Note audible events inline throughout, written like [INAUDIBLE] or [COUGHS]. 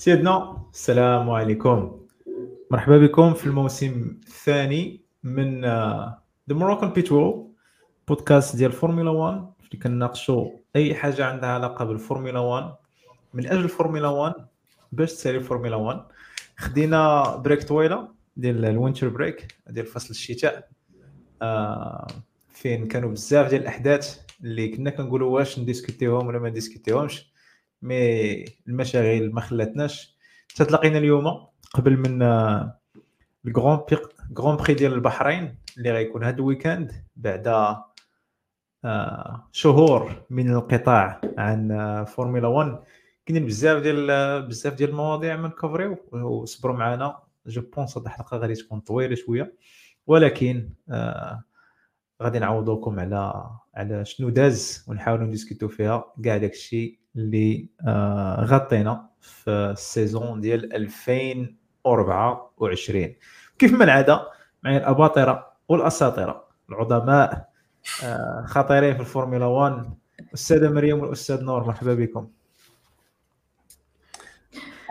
سيدنا السلام عليكم. مرحبا بكم في الموسم الثاني من The Moroccan Petrol Podcast ديال فورمولا 1 اللي كنناقشوا أي حاجة عندها علاقة بالفورمولا 1 من أجل الفورمولا 1 باش تسالي الفورمولا 1 خدينا break طويلة ديال ال winter break ديال فصل الشتاء. آه فين كانوا بزاف ديال الأحداث اللي كنا كنقولوا واش نـ discutيهم ولا ما نـ discutيهمش. مي المشاغل ما خلاتناش. تلاقينا اليوم قبل من الكرون كرون بري ديال البحرين اللي غيكون هذا الويكاند بعد آه، شهور من الانقطاع عن فورمولا 1 كاينين بزاف ديال بزاف ديال المواضيع من كوفريو وصبروا معنا جو بونس هاد الحلقة غادي تكون طويلة شوية. ولكن آه غادي نعوضوكم على على شنو داز ونحاولوا نديسكوتو فيها كاع داكشي اللي آه غطينا في السيزون ديال 2024 كيف ما العادة معي الأباطرة والأساطرة. العظماء آه خطيرين في الفورمولا 1 الاستاذه مريم والأستاذ نور مرحبا بكم.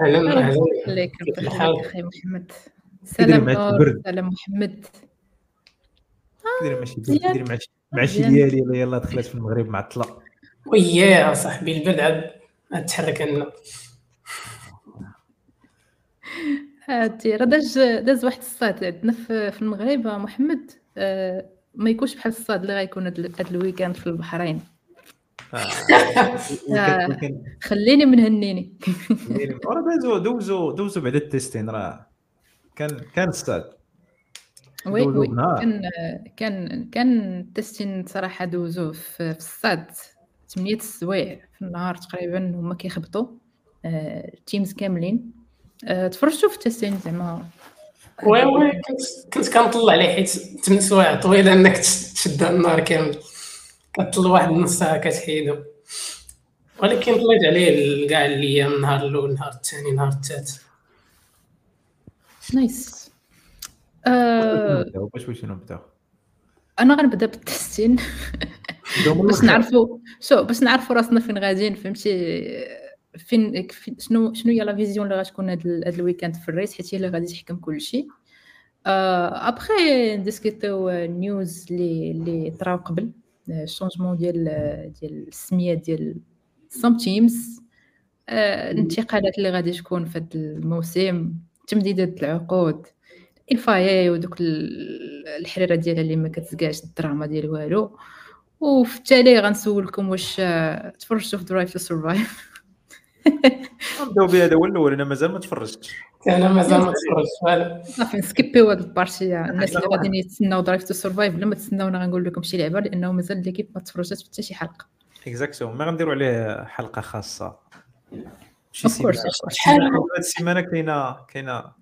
أهلا أهلا عليك أخي محمد. سلام نور سلام محمد. ديري ماشي ديري ماشي ماشي ديالي يلا دخلت في المغرب معطله وياه صاحبي البرد عاد تحرك عندنا هادي راه داز داز واحد الصاد عندنا في المغرب محمد. آه، ما يكونش بحال الصاد اللي غيكون هاد الويكاند في البحرين. آه. [LAUGHS] آه، خليني من هنيني. راه دوزو دوزو دوزو بعد التيستين راه كان كان الصاد. وي وي. كان كان كان التيستين صراحة دوزو في الصاد 8 السوايع في النهار تقريبا هما كيخبطوا ال teams كاملين. تفرجتوا في ال testing زعما؟ oui oui كنت كنطلع عليه حيت 8 سوايع طويله انك تشد النهار كامل. كتطلع واحد النص ساعة كتحيدو. ولكن طلعت عليه كاع الأيام النهار الأول النهار الثاني النهار الثالث. nice باش باش نبداو أنا غنبدأ بالتحسين [LAUGHS] باش نعرفوا شو باش نعرفوا راسنا فين غاديين فهمتي؟ فين شنو شنو هي la vision اللي غتكون هاد ال weekend في ال race حيت هي اللي غادي تحكم كلشي. après نـ discutيو news اللي اللي طراو قبل. ال changement ديال ديال السمية ديال some teams الانتقالات اللي غادي تكون في هذا الموسم تمديدات العقود. الفاي ودوك الحريرة ديالها اللي ما كتزكاش الدراما ديال والو. وفي التالي غنسولكم واش تفرجتوا في درايف تو سرفايف نبداو بهذا هو الأول أنا مازال ما تفرجتش. أنا مازال ما تفرجتش. صافي نـ skipيو هاد ال partie. الناس اللي غاديين يتسناو Drive to Survive لما تسناونا غنقول لكم شي لعبة لأنه مازال l'équipe ما تفرجتش حتى شي حلقة. exacto ما غنديروا عليه حلقة خاصة. شي سيمانة. هاد السيمانة كاينة كاينة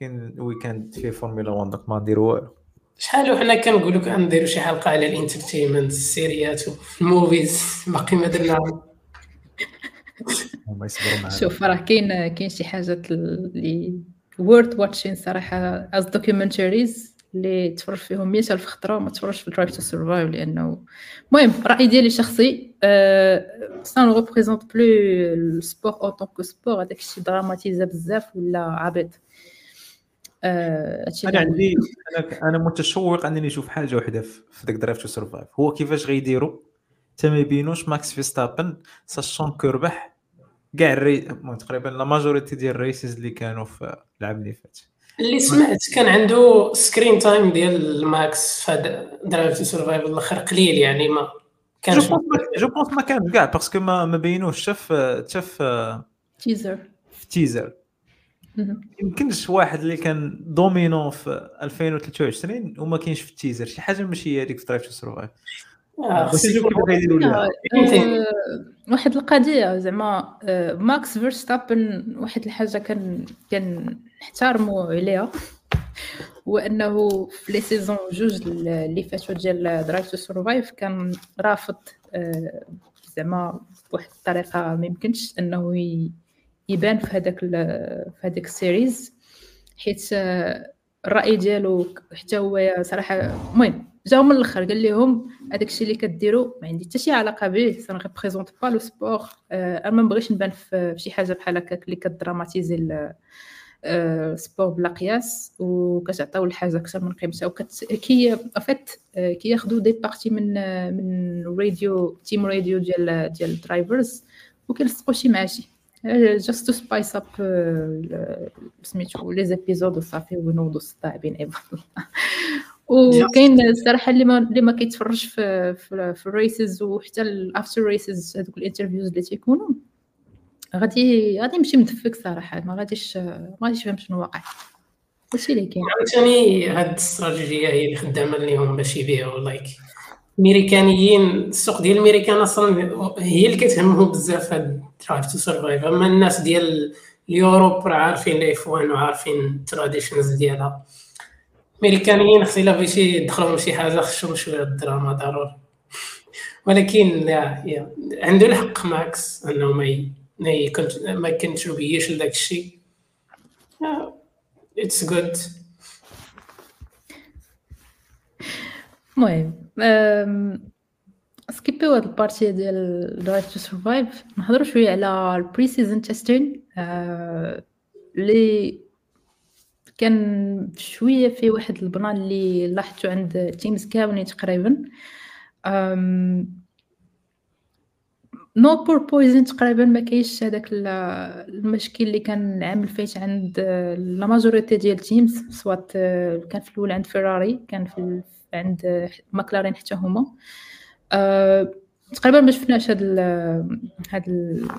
كاين weekend فيه فورمولا 1 donc ما نديروا والو. شحال وحنا كنقولوا كنديروا شي حلقة على ال entertainment السيريات ال movies باقي ما درنا. [LAUGHS] شوف راه كاين كاين شي حاجات اللي worth watching صراحة as documentaries اللي تفرج فيهم 100000 خطرة وما تفرجش في Drive to Survive لأنه المهم رأي ديالي شخصي ça ne représente pas le sport en tant que sport هذاك الشيء dramatisé بزاف ولا عبيط. أنا عندي أنا أنا متشوق أنني نشوف حاجة واحدة في ذاك Drive to Survive هو كيفاش غيديروا حتى ما يبينوش ماكس فيرستابن sachant que ربح كاع الري تقريبا la majorité ديال ال races اللي كانوا في العام اللي فات. اللي سمعت كان عنده screen time ديال ماكس في Drive to Survive الأخر قليل يعني ما كانش je pense ما كان كاع parce que ما ما بينوش شاف شاف teaser في teaser يمكنش واحد اللي كان dominant في 2023 وما كاينش في ال teaser. شي حاجة ماشي هي هذيك في Drive to Survive واحد القضية زعما ماكس فيرستابن واحد الحاجة كان كان نحترمو عليها هو أنه في les saisons جوج اللي فاتوا ديال Drive to Survive كان رافض زعما بواحد الطريقة. ما يمكنش أنه يبان في هذاك في هذاك ال series حيت الرأي ديالو حتى هو صراحة المهم جاو من الأخر قال لهم هذاك الشيء اللي كديروا ما عندي حتى شي علاقة به ça représente pas le sport أنا ما بغيتش نبان في شي حاجة بحال هكاك اللي ك dramatiser sport بلا قياس وكتعطيو الحاجة أكثر من قيمتها. وكت كي en fait كياخذوا des parties من من راديو team radio ديال ديال ال drivers وكيلصقوا شي مع شي just to spice up سميتو les épisodes وصافي ونوضوا الصداع بين عباد الله وكاين الصراحة اللي ما اللي ما كيتفرج في في, في ال races وحتى ال after races هذوك ال interviews اللي تيكونوا. غادي غادي يمشي مدفك صراحة ما غاديش ما غاديش يفهم شنو واقع. هادشي اللي كاين. عاوتاني هاد الاستراتيجيه هي اللي خدامة ليهم باش يبيعوا like الميريكانيين السوق ديال الميريكان أصلا هي اللي كتهمهم بزاف هاد Drive to Survive أما الناس ديال ال Europe راه عارفين ال F1 وعارفين ال traditions ديالها. الميريكانيين خص إلا بغيتي يدخلوا شي حاجة خصهم شوية الدراما ضروري. ولكن لا يا عنده الحق ماكس أنه ما ما كنتروبيش لداك الشيء. it's good المهم سكيبيو هاد ال partie ديال Drive to Survive نهضروا شوية على ال pre-season testing اللي كان شوية في واحد ال plan اللي لاحظته عند teams كاملين تقريبا. no porpoising تقريبا ما كاينش هذاك المشكل اللي كان العام الفايت عند la majorité ديال teams سواء كان في الأول عند فيراري كان في عند ماكلارين حتى هما. أه تقريبا ما شفناش هاد هاد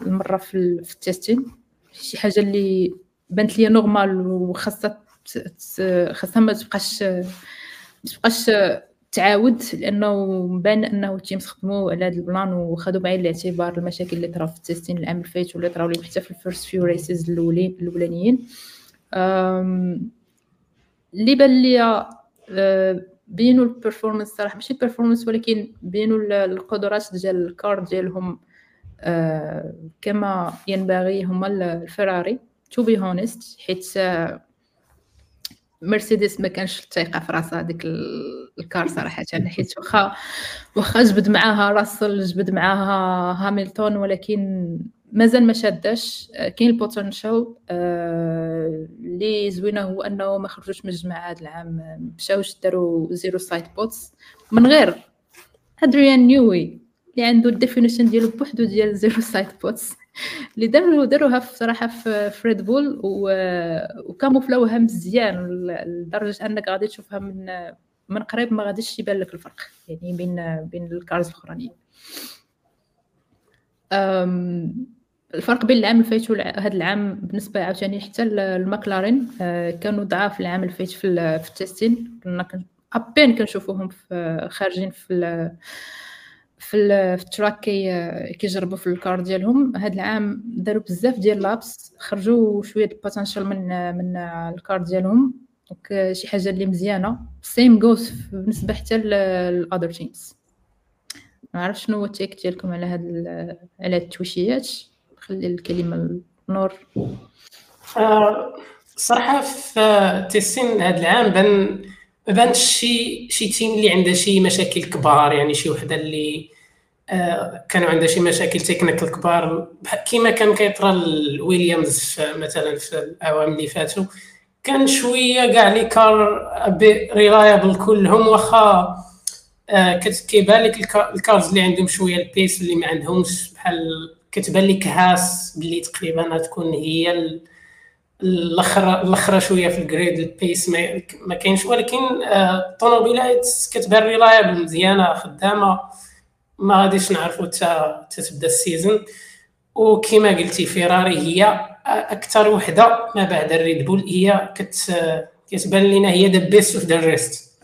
المرة في, في ال testing شي حاجة اللي بانت ليا normal وخاصها خاصها ما تبقاش ما تبقاش تعاود لأنه مبان أنه ال teams خدموا على هذا ال plan وخدوا بعين الاعتبار المشاكل اللي طراو في ال testing العام الفايت واللي طراو لهم حتى في ال first few races الاولين الأولانيين. اللي بان ليا آه، بينوا ال performance صراحة ماشي ال performance ولكن بينوا القدرات ديال ال car ديالهم آه، كما ينبغي هما الفراري to be honest حيت مرسيدس ما كانش الثقه في راسها ديك ال car صراحة [LAUGHS] حيت واخا واخا جبد معاها راسل جبد معاها هاملتون ولكن مازال ما شاداش. كاين ال potential اللي زوينة هو أنه ما خرجوش من الجماعة هذا العام. مشاوش داروا zero sidepods من غير ادريان نيوي اللي عنده ال definition ديالو بوحدو ديال zero sidepods اللي داروا داروها صراحة في ف Red Bull وكاموفلاوها مزيان. لدرجة أنك غادي تشوفها من من قريب ما غاديش يبان لك الفرق يعني بين بين ال cars الأخرانيين. الفرق بين العام الفايت وهذا العام بالنسبة عاوتاني حتى الماكلارين آه، كانوا ضعاف العام الفايت في في ال testing كنا à peine كنشوفوهم في خارجين في في, في ال track كي كيجربوا في ال car ديالهم. هاد العام داروا بزاف ديال laps خرجوا شوية ال potential من من ال car ديالهم. donc شي حاجة اللي مزيانة. same goes بالنسبة حتى لل other teams ما عرفت شنو هو ال take ديالكم على هاد على التوشيات خلي الكلمة النور آه صراحة في testing هاد العام بان ما بانش شي شي team اللي عنده شي مشاكل كبار يعني شي وحدة اللي آه كانوا عندها شي مشاكل technical كبار. كيما كان كيطرى الويليامز مثلا في الاعوام اللي فاتوا كان شوية كاع les cars reliable كلهم واخا آه كيبان لك ال cars اللي عندهم شوية ال pace اللي ما عندهمش بحال كتبان لك هاس باللي تقريبا غتكون هي الآخر الآخر شوية في ال grid ال pace ما, ما كاينش. ولكن الطوموبيلات كتبان reliable مزيانة خدامة. ما غاديش نعرفوا حتى تبدا ال season وكما قلتي فيراري هي أكثر وحدة ما بعد الريد بول. هي كت كتبان لنا هي the best of the rest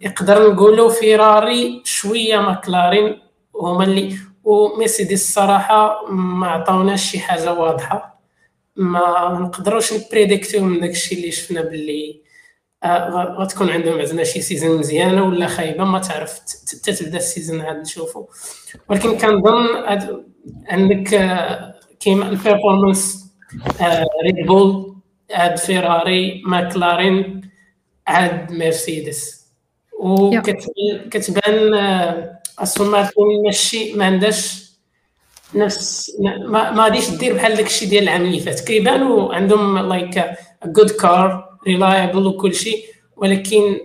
يقدر نقولوا فيراري شوية ماكلارين. هما اللي ومرسيدس الصراحه ما عطاوناش شي حاجة واضحة. ما نقدروش ن predict يو من داكشي اللي شفنا باللي آه غتكون عندهم عندنا شي season مزيانه ولا خايبة ما تعرف تتبدا ال season عاد نشوفو. ولكن كنظن عندك آه كيما ال performance آه ريد بول عاد فيراري ماكلارين عاد مرسيدس وكتبان استون مارتين ماشي ما عندهاش نفس ما غاديش دير بحال داك الشيء ديال العام اللي فات كيبانوا عندهم like good car reliable وكل شيء ولكن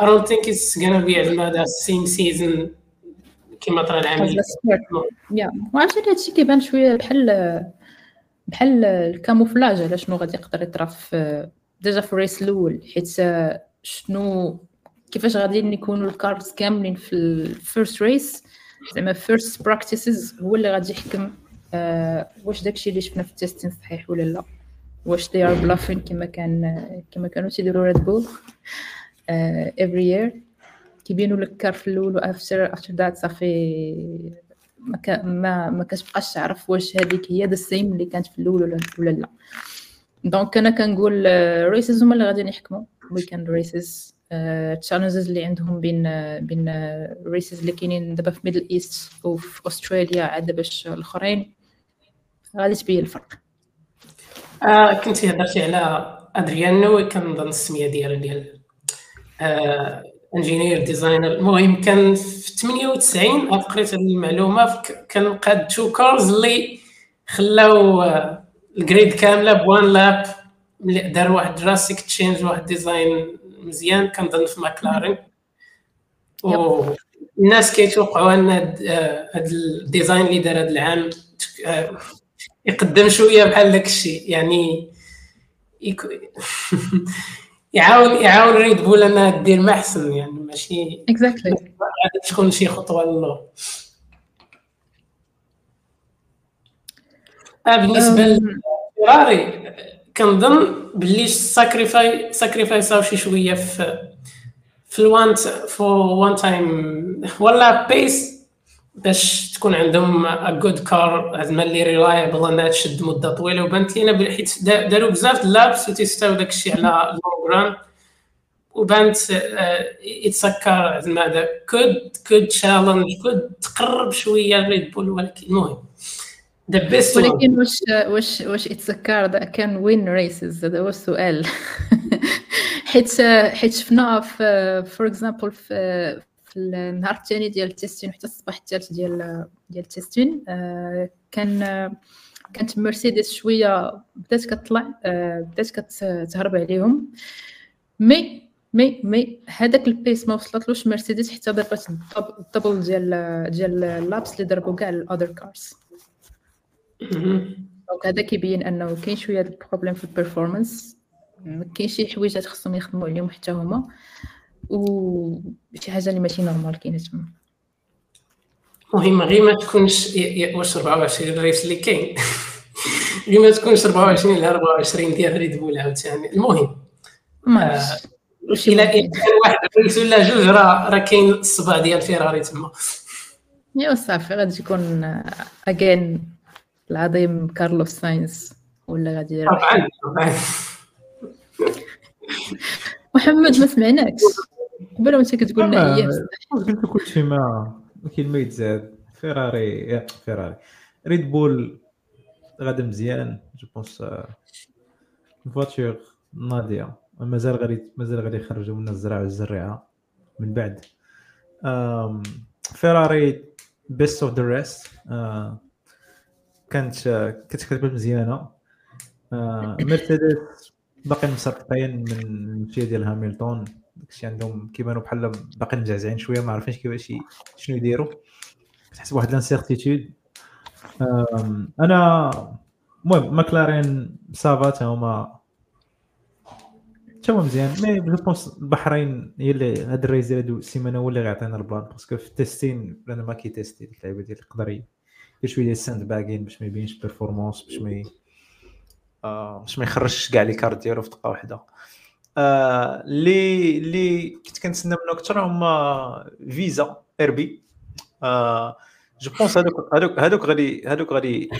I don't think it's gonna be زعما same season كما طرا العام اللي yeah وعشان هادشي كيبان شوية بحال بحال ال camouflage على شنو غادي يقدر يطرا في déjà في ال race الأول حيت شنو كيفاش غادي يكونوا ال cars كاملين في ال first race زعما first practices هو اللي غادي يحكم آه واش داكشي اللي شفنا في ال testing صحيح ولا لا. واش they are bluffing كما كان كما كانوا تيديروا ريد بول every year كيبينوا لك car في الأول و after after that صافي ما ما ما كتبقاش تعرف واش هذيك هي the same اللي كانت في الأول ولا لا. donc أنا كنقول races هما اللي غادي يحكموا weekend races ال challenges اللي عندهم بين بين races اللي كاينين دابا في Middle East وفي استراليا عاد باش الأخرين. غادي تبين الفرق. آه كنتي هضرتي على Adrian Newey كنظن السمية ديالو ديال آه engineer designer المهم كان في 98 قريت هذه المعلومة كان قاد two cars اللي خلاو آه، ال grid كاملة ب one lap دار واحد drastic change واحد design مزيان كنظن في ماكلارين. والناس كيتوقعوا أن آه، ال design اللي دار هذا العام آه، يقدم شوية بحال داك الشيء. يعني [LAUGHS] يعاون يعاون ريد بول أنها دير ما أحسن يعني ماشي exactly غادي تكون شي خطوة للور آه بالنسبة لفيراري كنظن باللي sacrifice sacrifice او شي شوية في في ال one for one time ولا pace باش تكون عندهم a good car زعما اللي reliable أنها تشد مدة طويلة وبانت لينا حيت داروا بزاف ال laps و test او داك الشيء على ال long run وبانت it's a car زعما هذا could could challenge could تقرب شوية لريد بول ولكن المهم the best ولكن واش واش واش this car can win races هذا هو السؤال. [LAUGHS] حيت حيت شفنا في for example في في النهار الثاني ديال ال testing حتى الصباح الثالث ديال ديال ال testing آه، كان كانت مرسيدس شوية بدات كتطلع آه، بدات كتهرب عليهم. مي مي مي هذاك ال pace ما وصلتلوش مرسيدس حتى ضربت ال double ديال ديال ال laps اللي ضربوا كاع ال other cars donc هذا كيبين انه كاين شوية ال problem في ال performance كاين شي حوايج خصهم يخدموا عليهم حتى هما وشي حاجة اللي ماشي normal كاينة تما المهم غير ما تكونش واش 24 race اللي كاين غير ما تكونش 24 ل 24 ديال ريد بول عاوتاني المهم ما الا كان واحد race ولا جوج راه راه كاين الصبع ديال فيراري تما yeah صافي غادي تكون again العظيم كارلوس ساينز ولا غادي طبعا طبعا. [LAUGHS] محمد ما سمعناكش. قبل وانت كتقول لنا اياه قلت كل شيء ما كاين ما يتزاد. فيراري فيراري. ريد بول غادا مزيان je pense voiture ناضية. مازال غادي مازال غادي يخرجوا من الزرع والزريعه من بعد. فيراري best of the rest كانت كتبان مزيانة. مرسيدس باقي مسرطين من المشيه ديال هاميلتون داكشي عندهم كيبانوا بحال باقي مزعزعين شوية ما عارفينش كيفاش شنو يديروا كتحس بواحد l'incertitude أنا المهم ماكلارين ça va هما حتى هو مزيان. mais je pense البحرين هي اللي هاد ال race ديال هادو السيمانه هو اللي غيعطينا ال plan parce que في ال testing أنا ما كي tester ديك اللعيبه ديال يقدر يدير شوية ديال ال sandbagging باش ما يبينش performance باش ما آه باش ما يخرجش كاع les cartes ديالو في دقة واحدة. آه، اللي اللي كنت كنتسنى منه أكثر هما Visa RB آه je pense هذوك هذوك هذوك غادي هذوك غادي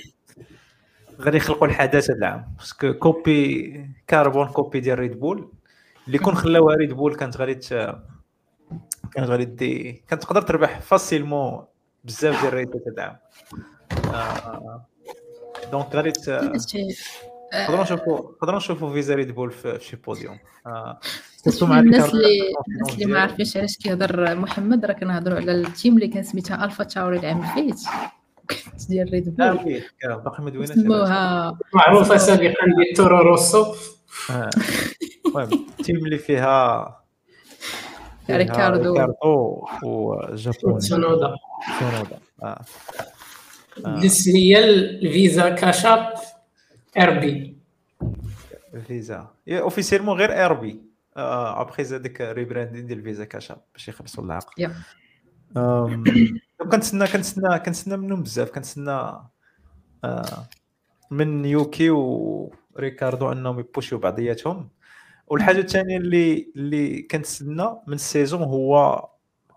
غادي يخلقوا الحدث هذا العام. parce que copie carbone copie ديال Red Bull اللي كون خلاوها Red Bull كانت غادي كانت غادي دي كانت تقدر تربح facilement بزاف ديال هذا. العام آه donc غادي نقدروا نشوفوا نقدروا نشوفوا Visa Red Bull في شي بوديوم الناس اللي الناس اللي ما عارفينش علاش كيهضر محمد راه كنهضروا على التيم اللي كان سميتها Alpha Tauri العام اللي فات. كانت [LAUGHS] ديال Red Bull باقي ما دويناش سموها معروفة سابقا ديال Toro Rosso. المهم التيم اللي فيها ريكاردو. ريكاردو و japonais [LAUGHS] تسونودا سونودا. آه. السميه ال Visa Cash App RB Visa officiellement غير RB après زاد ديك rebranding ديال Visa Cash App باش يخلصوا. أم، [COUGHS] كنتسنى كنتسنى كنتسنى منهم بزاف. كنتسنى آه، من يوكي وريكاردو انهم يبوشيو بعضياتهم. والحاجة الثانية اللي اللي كنتسنى من ال saison هو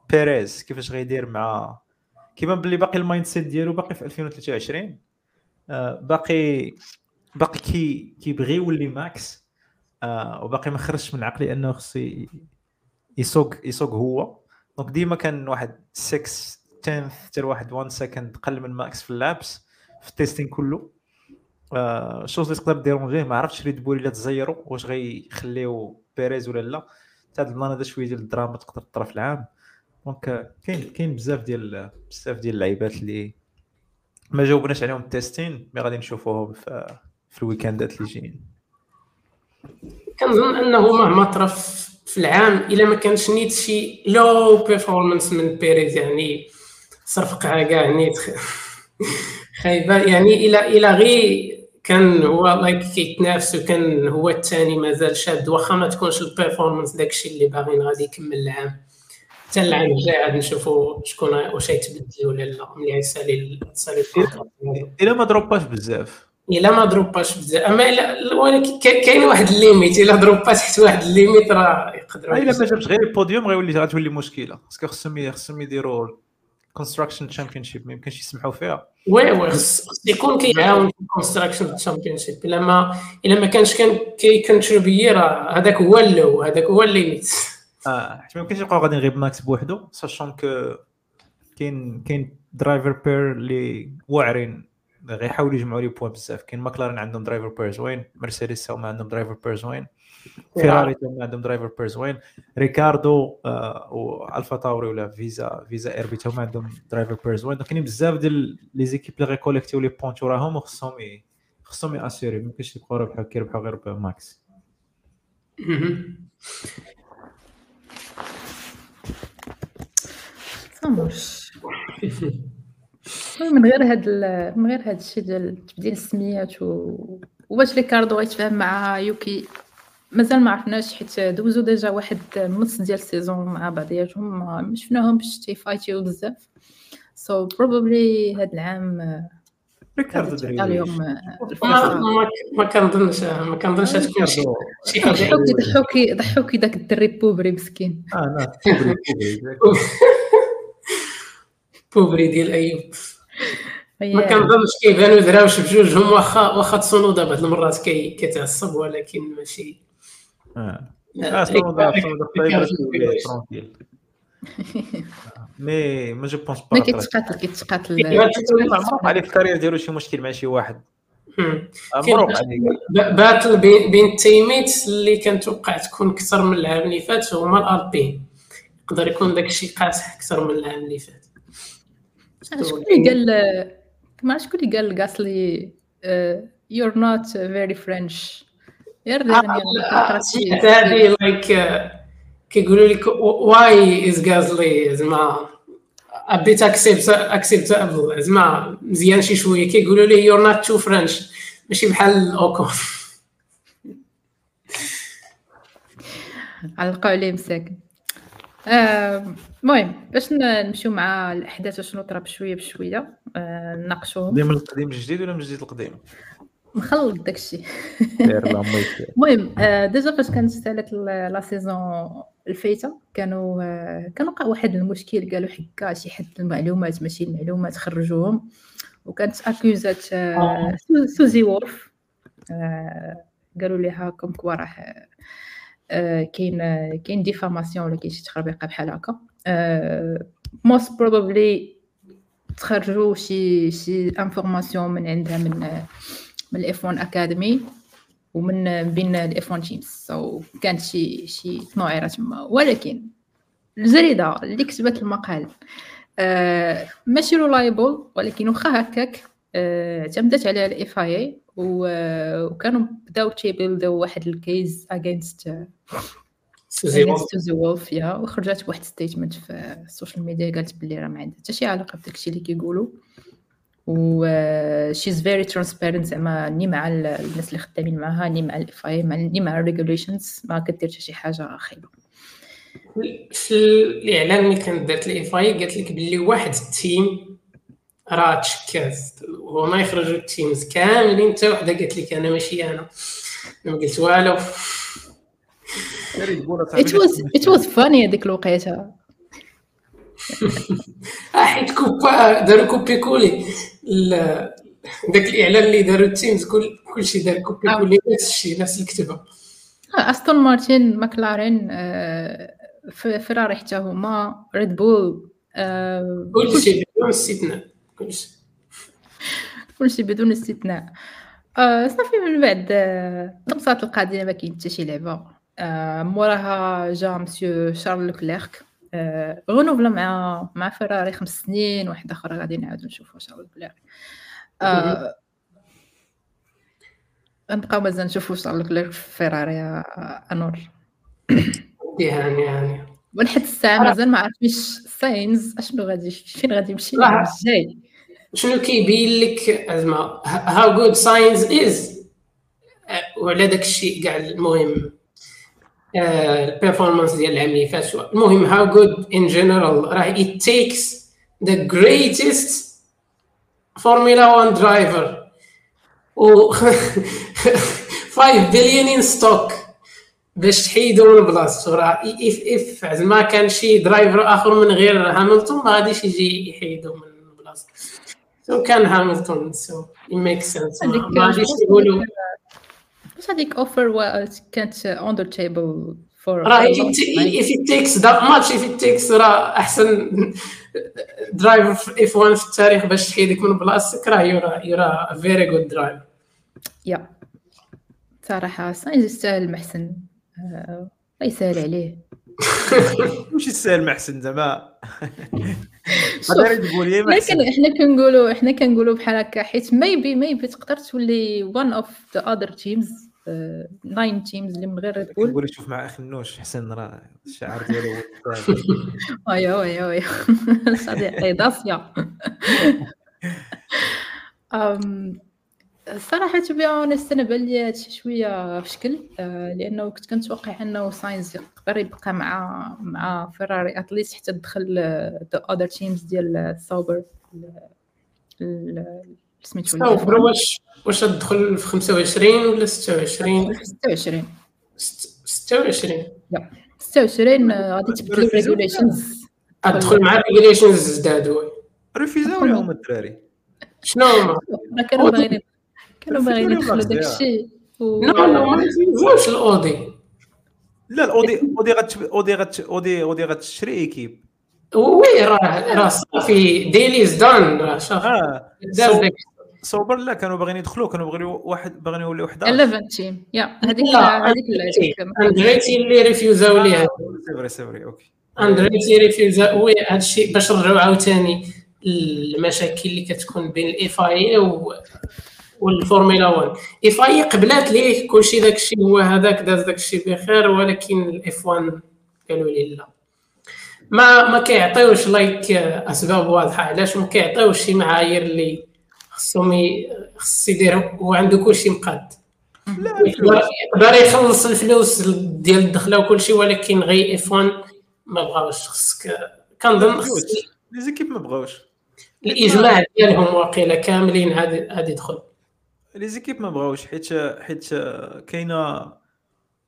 بيريز كيفاش غيدير مع كيبان باللي باقي ال mindset ديالو باقي في 2023 آه، باقي باقي كي كيبغي يولي ماكس. آه، وباقي ما خرجش من العقل أنه خصو يسوق يسوق هو. donc ديما كان واحد 6 10 حتى واحد 1 second قل من ماكس في ال laps في ال testing كله. آه chose اللي تقدر déranger ما عرفتش Red Bull الا تزيروا واش غيخليو بيريز ولا لا. حتى هاد ال plan هذا شوية ديال الدراما تقدر تطرا في العام. donc آه، كاين كاين بزاف ديال بزاف ديال اللعيبات اللي ما جاوبناش عليهم ال testing mais غادي نشوفوهم في في الويكاندات اللي جايين. كنظن أنه مهما طرا في العام إلا ما كانش نيت شي low performance من بيريز يعني صرفقها كاع نيت [LAUGHS] خايبة يعني إلى إلى غير كان هو like كيتنافس وكان هو الثاني مازال شاد واخا ما تكونش ال performance داكشي اللي باغيين غادي يكمل العام حتى العام الجاي غادي نشوفوا شكون واش يتبدل ولا لا ملي غيسالي ديالو. الا ما دروباش بزاف. إلا ما دروباش بزاف. أما الا ولكن كا- كاين واحد ال limite إلا دروبات حيت واحد ال limite راه يقدروا إلا ما جابش غير البوديوم غيولي غتولي مشكلة. parce que خصهم خصهم يديروا construction championship ما يمكنش يسمحوا فيها. oui oui خص يكون كيعاون في ال construction championship الا ما الا ما كانش كان كيكونتريبيي راه هذاك هو اللو هذاك هو ال limite آه حيت ما يمكنش يبقاو غادي غير بماكس بوحدو sachant que كاين كاين driver pair اللي واعرين غيحاولوا يجمعوا les points بزاف. كاين ماكلارين عندهم driver pair زوين مرسيدس هما عندهم driver pair زوين فيراري هما عندهم driver pair زوين ريكاردو آه و Alpha Tauri ولا Visa Visa RB هما عندهم driver pair زوين donc كاينين بزاف ديال les équipes اللي غيكوليكتيو les points وراهم وخصهم ي- خصهم يأسيري. ما يمكنش يبقاو ربحوا كيربحوا غير بماكس. من غير هاد من غير هاد الشيء ديال تبديل السميات و... وباش ريكاردو غيتفاهم مع يوكي. مازال ما عرفناش حيت دوزو ديجا واحد النص ديال السيزون مع بعضياتهم ما شفناهمش تيفايتيو بزاف. سو so بروبابلي هاد العام ريكاردو ما, الفرصة. ما, ما كنظنش ما كنظنش تكون شي ضحوكي ضحوكي ضحوكي داك الدري بوبري مسكين. آه لا كوبري [LAUGHS] بوبري ديال أيوب. ما كنظنش كيبانوا دراوش بجوجهم واخا واخا تصونودا بعض المرات كي كيتعصب ولكن ماشي مي ما جو بونس ما با كيتقاتل كيتقاتل معروف عليه في الكارير ديالو شي مشكل مع شي واحد معروف عليه ب- باتل بين التيميت اللي كنتوقع تكون أكثر من العام اللي فات هما الالبين يقدر يكون داك الشيء قاصح أكثر من العام اللي فات شكون اللي قال ما شكون اللي قال غاسلي you're not very French. غير هذه لايك كيقولوا لك واي از غازلي زعما ابيت اكسبت اكسبت زعما مزيان شي شوية كيقولوا لي يور نوت تو فرنش ماشي بحال اوكون علقوا عليه مساكن آه، المهم باش ن- نمشيو مع الاحداث شنو طرا بشويه بشويه آه، نناقشوهم ديما القديم الجديد ولا من الجديد القديم نخلط داكشي. [LAUGHS] المهم آه، déjà فاش كانت la saison الفايتة كانوا آه، كان وقع واحد المشكل قالوا حكا شي حد المعلومات ماشي المعلومات خرجوهم. وكانت اكوزات آه، سو- سوزي وولف. آه، قالوا ليها comme quoi راه كاين كاين diffamation ولا كاين شي تخربيقة بحال هكا. most probably تخرجوا شي شي information من عندها من من ال F1 Academy ومن بين ال F1 teams so كانت شي شي تنوعيره تما. ولكن الجريده اللي كتبت المقال آه ماشي reliable ولكن واخا هكاك آه، اعتمدت على ال FIA وكانوا بداو تي build و واحد ال case against سوزي سوزي وولف يا. وخرجت بواحد statement في ال social media قالت بلي راه ما عندها حتى شي علاقة بداكشي اللي كيقولوا. و she's very transparent زعما ني مع ال- الناس اللي خدامين معاها ني مع ال FIA ني مع ال regulations ما كدير حتى شي حاجة خايبة. في الإعلان اللي كانت دارت ال FIA قالت لك باللي واحد ال team راه تشكات وما يخرجوا ال teams كاملين حتى وحدة قالت لك أنا ماشي أنا. ما قلت والو. [LAUGHS] It was it was funny هذيك الوقيتة. [LAUGHS] حيت كوبا داروا copier coller. داك الإعلان اللي داروا ال teams كل كلشي دار كوبي آه. coller نفس الشيء نفس الكتابة. أستون مارتين ماكلارين آه، فيراري حتى هما ريد بول آه، كلشي بدون استثناء كلشي. كلشي بدون استثناء. آه، صافي من بعد آه، نقصات القضية ما كاين حتى شي لعبة. آه، موراها جا مسيو شارل لوكليرك. آه، renouvela مع مع فيراري خمس سنين واحدة أخرى غادي نعاودو نشوفو شارل لوكليرك آه، غنبقاو مازال نشوفو شارل لوكليرك في فيراري يا انور يعني يعني ولحد الساعة مازال ما عرفتش ساينز أشنو غادي فين غادي يمشي الجاي؟ شنو كيبين لك زعما how good ساينز is وعلى داك الشيء كاع المهم. ال performance ديال العام اللي فات المهم how good in general راه it takes the greatest Formula 1 driver. و [LAUGHS] 5 billion in stock باش تحيدو من بلاصتو راه if if زعما كان شي driver آخر من غير هاملتون ما غاديش يجي يحيدو من بلاصتو so كان هاملتون so ما- هذيك ما غاديش يقولوا واش هذيك offer كانت on the table for راه if it, if it takes that much if it takes راه احسن driver في F1 في التاريخ باش تحيدك من بلاصتك راه you're a you're a very good driver يا صراحة ساينز يستاهل محسن. آه، الله يسهل عليه. [LAUGHS] واش يسال محسن زعما. [LAUGHS] محسن لكن إحنا كنقولوا إحنا كنقولوا بحال هكا حيت maybe maybe تقدر تولي one of the other teams. آه، nine teams اللي من غير ريد بول نقول شوف مع أخي النوش حسن راه الشعار ديالو. ايوا ايوا ايوا صديقي أم، الصراحه to be honest أنا بان لي هادشي شوية في شكل آه، لأنه كنت كنتوقع أنه ساينز يقدر يبقى مع مع فيراري at least حتى دخل the other teams ديال سوبر سميتو سوبر واش واش تدخل في 25 ولا 26 26 ست- 26 26 آه، غادي تبدلوا الريجوليشنز تدخل مع الريجوليشنز زدادوا ريفيزاو لهم الدراري؟ شنو هما؟ كانوا باغيين كانوا باغيين يدخلوا. داكشي نو نو ما يزوجوش الأودي. لا الاودي اودي غت اودي غت اودي اودي غتشري إيكيب. وي راه راه صافي. ديليز دان راه شاف. داك سوبر لا كانوا باغيين يدخلوا كانوا باغيين واحد باغيين يوليو 11 11 team يا هذيك هذيك اندريتي اللي refus او ليها. c'est vrai c'est vrai okay اندريتي refus ا oui هادشي باش نرجعو عاوتاني المشاكل اللي كتكون بين ال FIA و والفورمولا 1 FIA قبلات ليه كلشي داكشي هو هذاك داز داكشي بخير ولكن ال F1 قالوا لي لا. ما ما كيعطيوش like أسباب واضحة علاش ما كيعطيوش شي معايير اللي خصهم خص يدير هو عنده كلشي مقاد. يقدر يخلص الفلوس ديال الدخلة وكلشي ولكن غي اف 1 ما بغاوش. خصك كنظن خص لي زيكيب ما بغاوش الإجماع ديالهم واقيلا كاملين هادي هادي دخل لي زيكيب ما بغاوش حيت حيت كاينة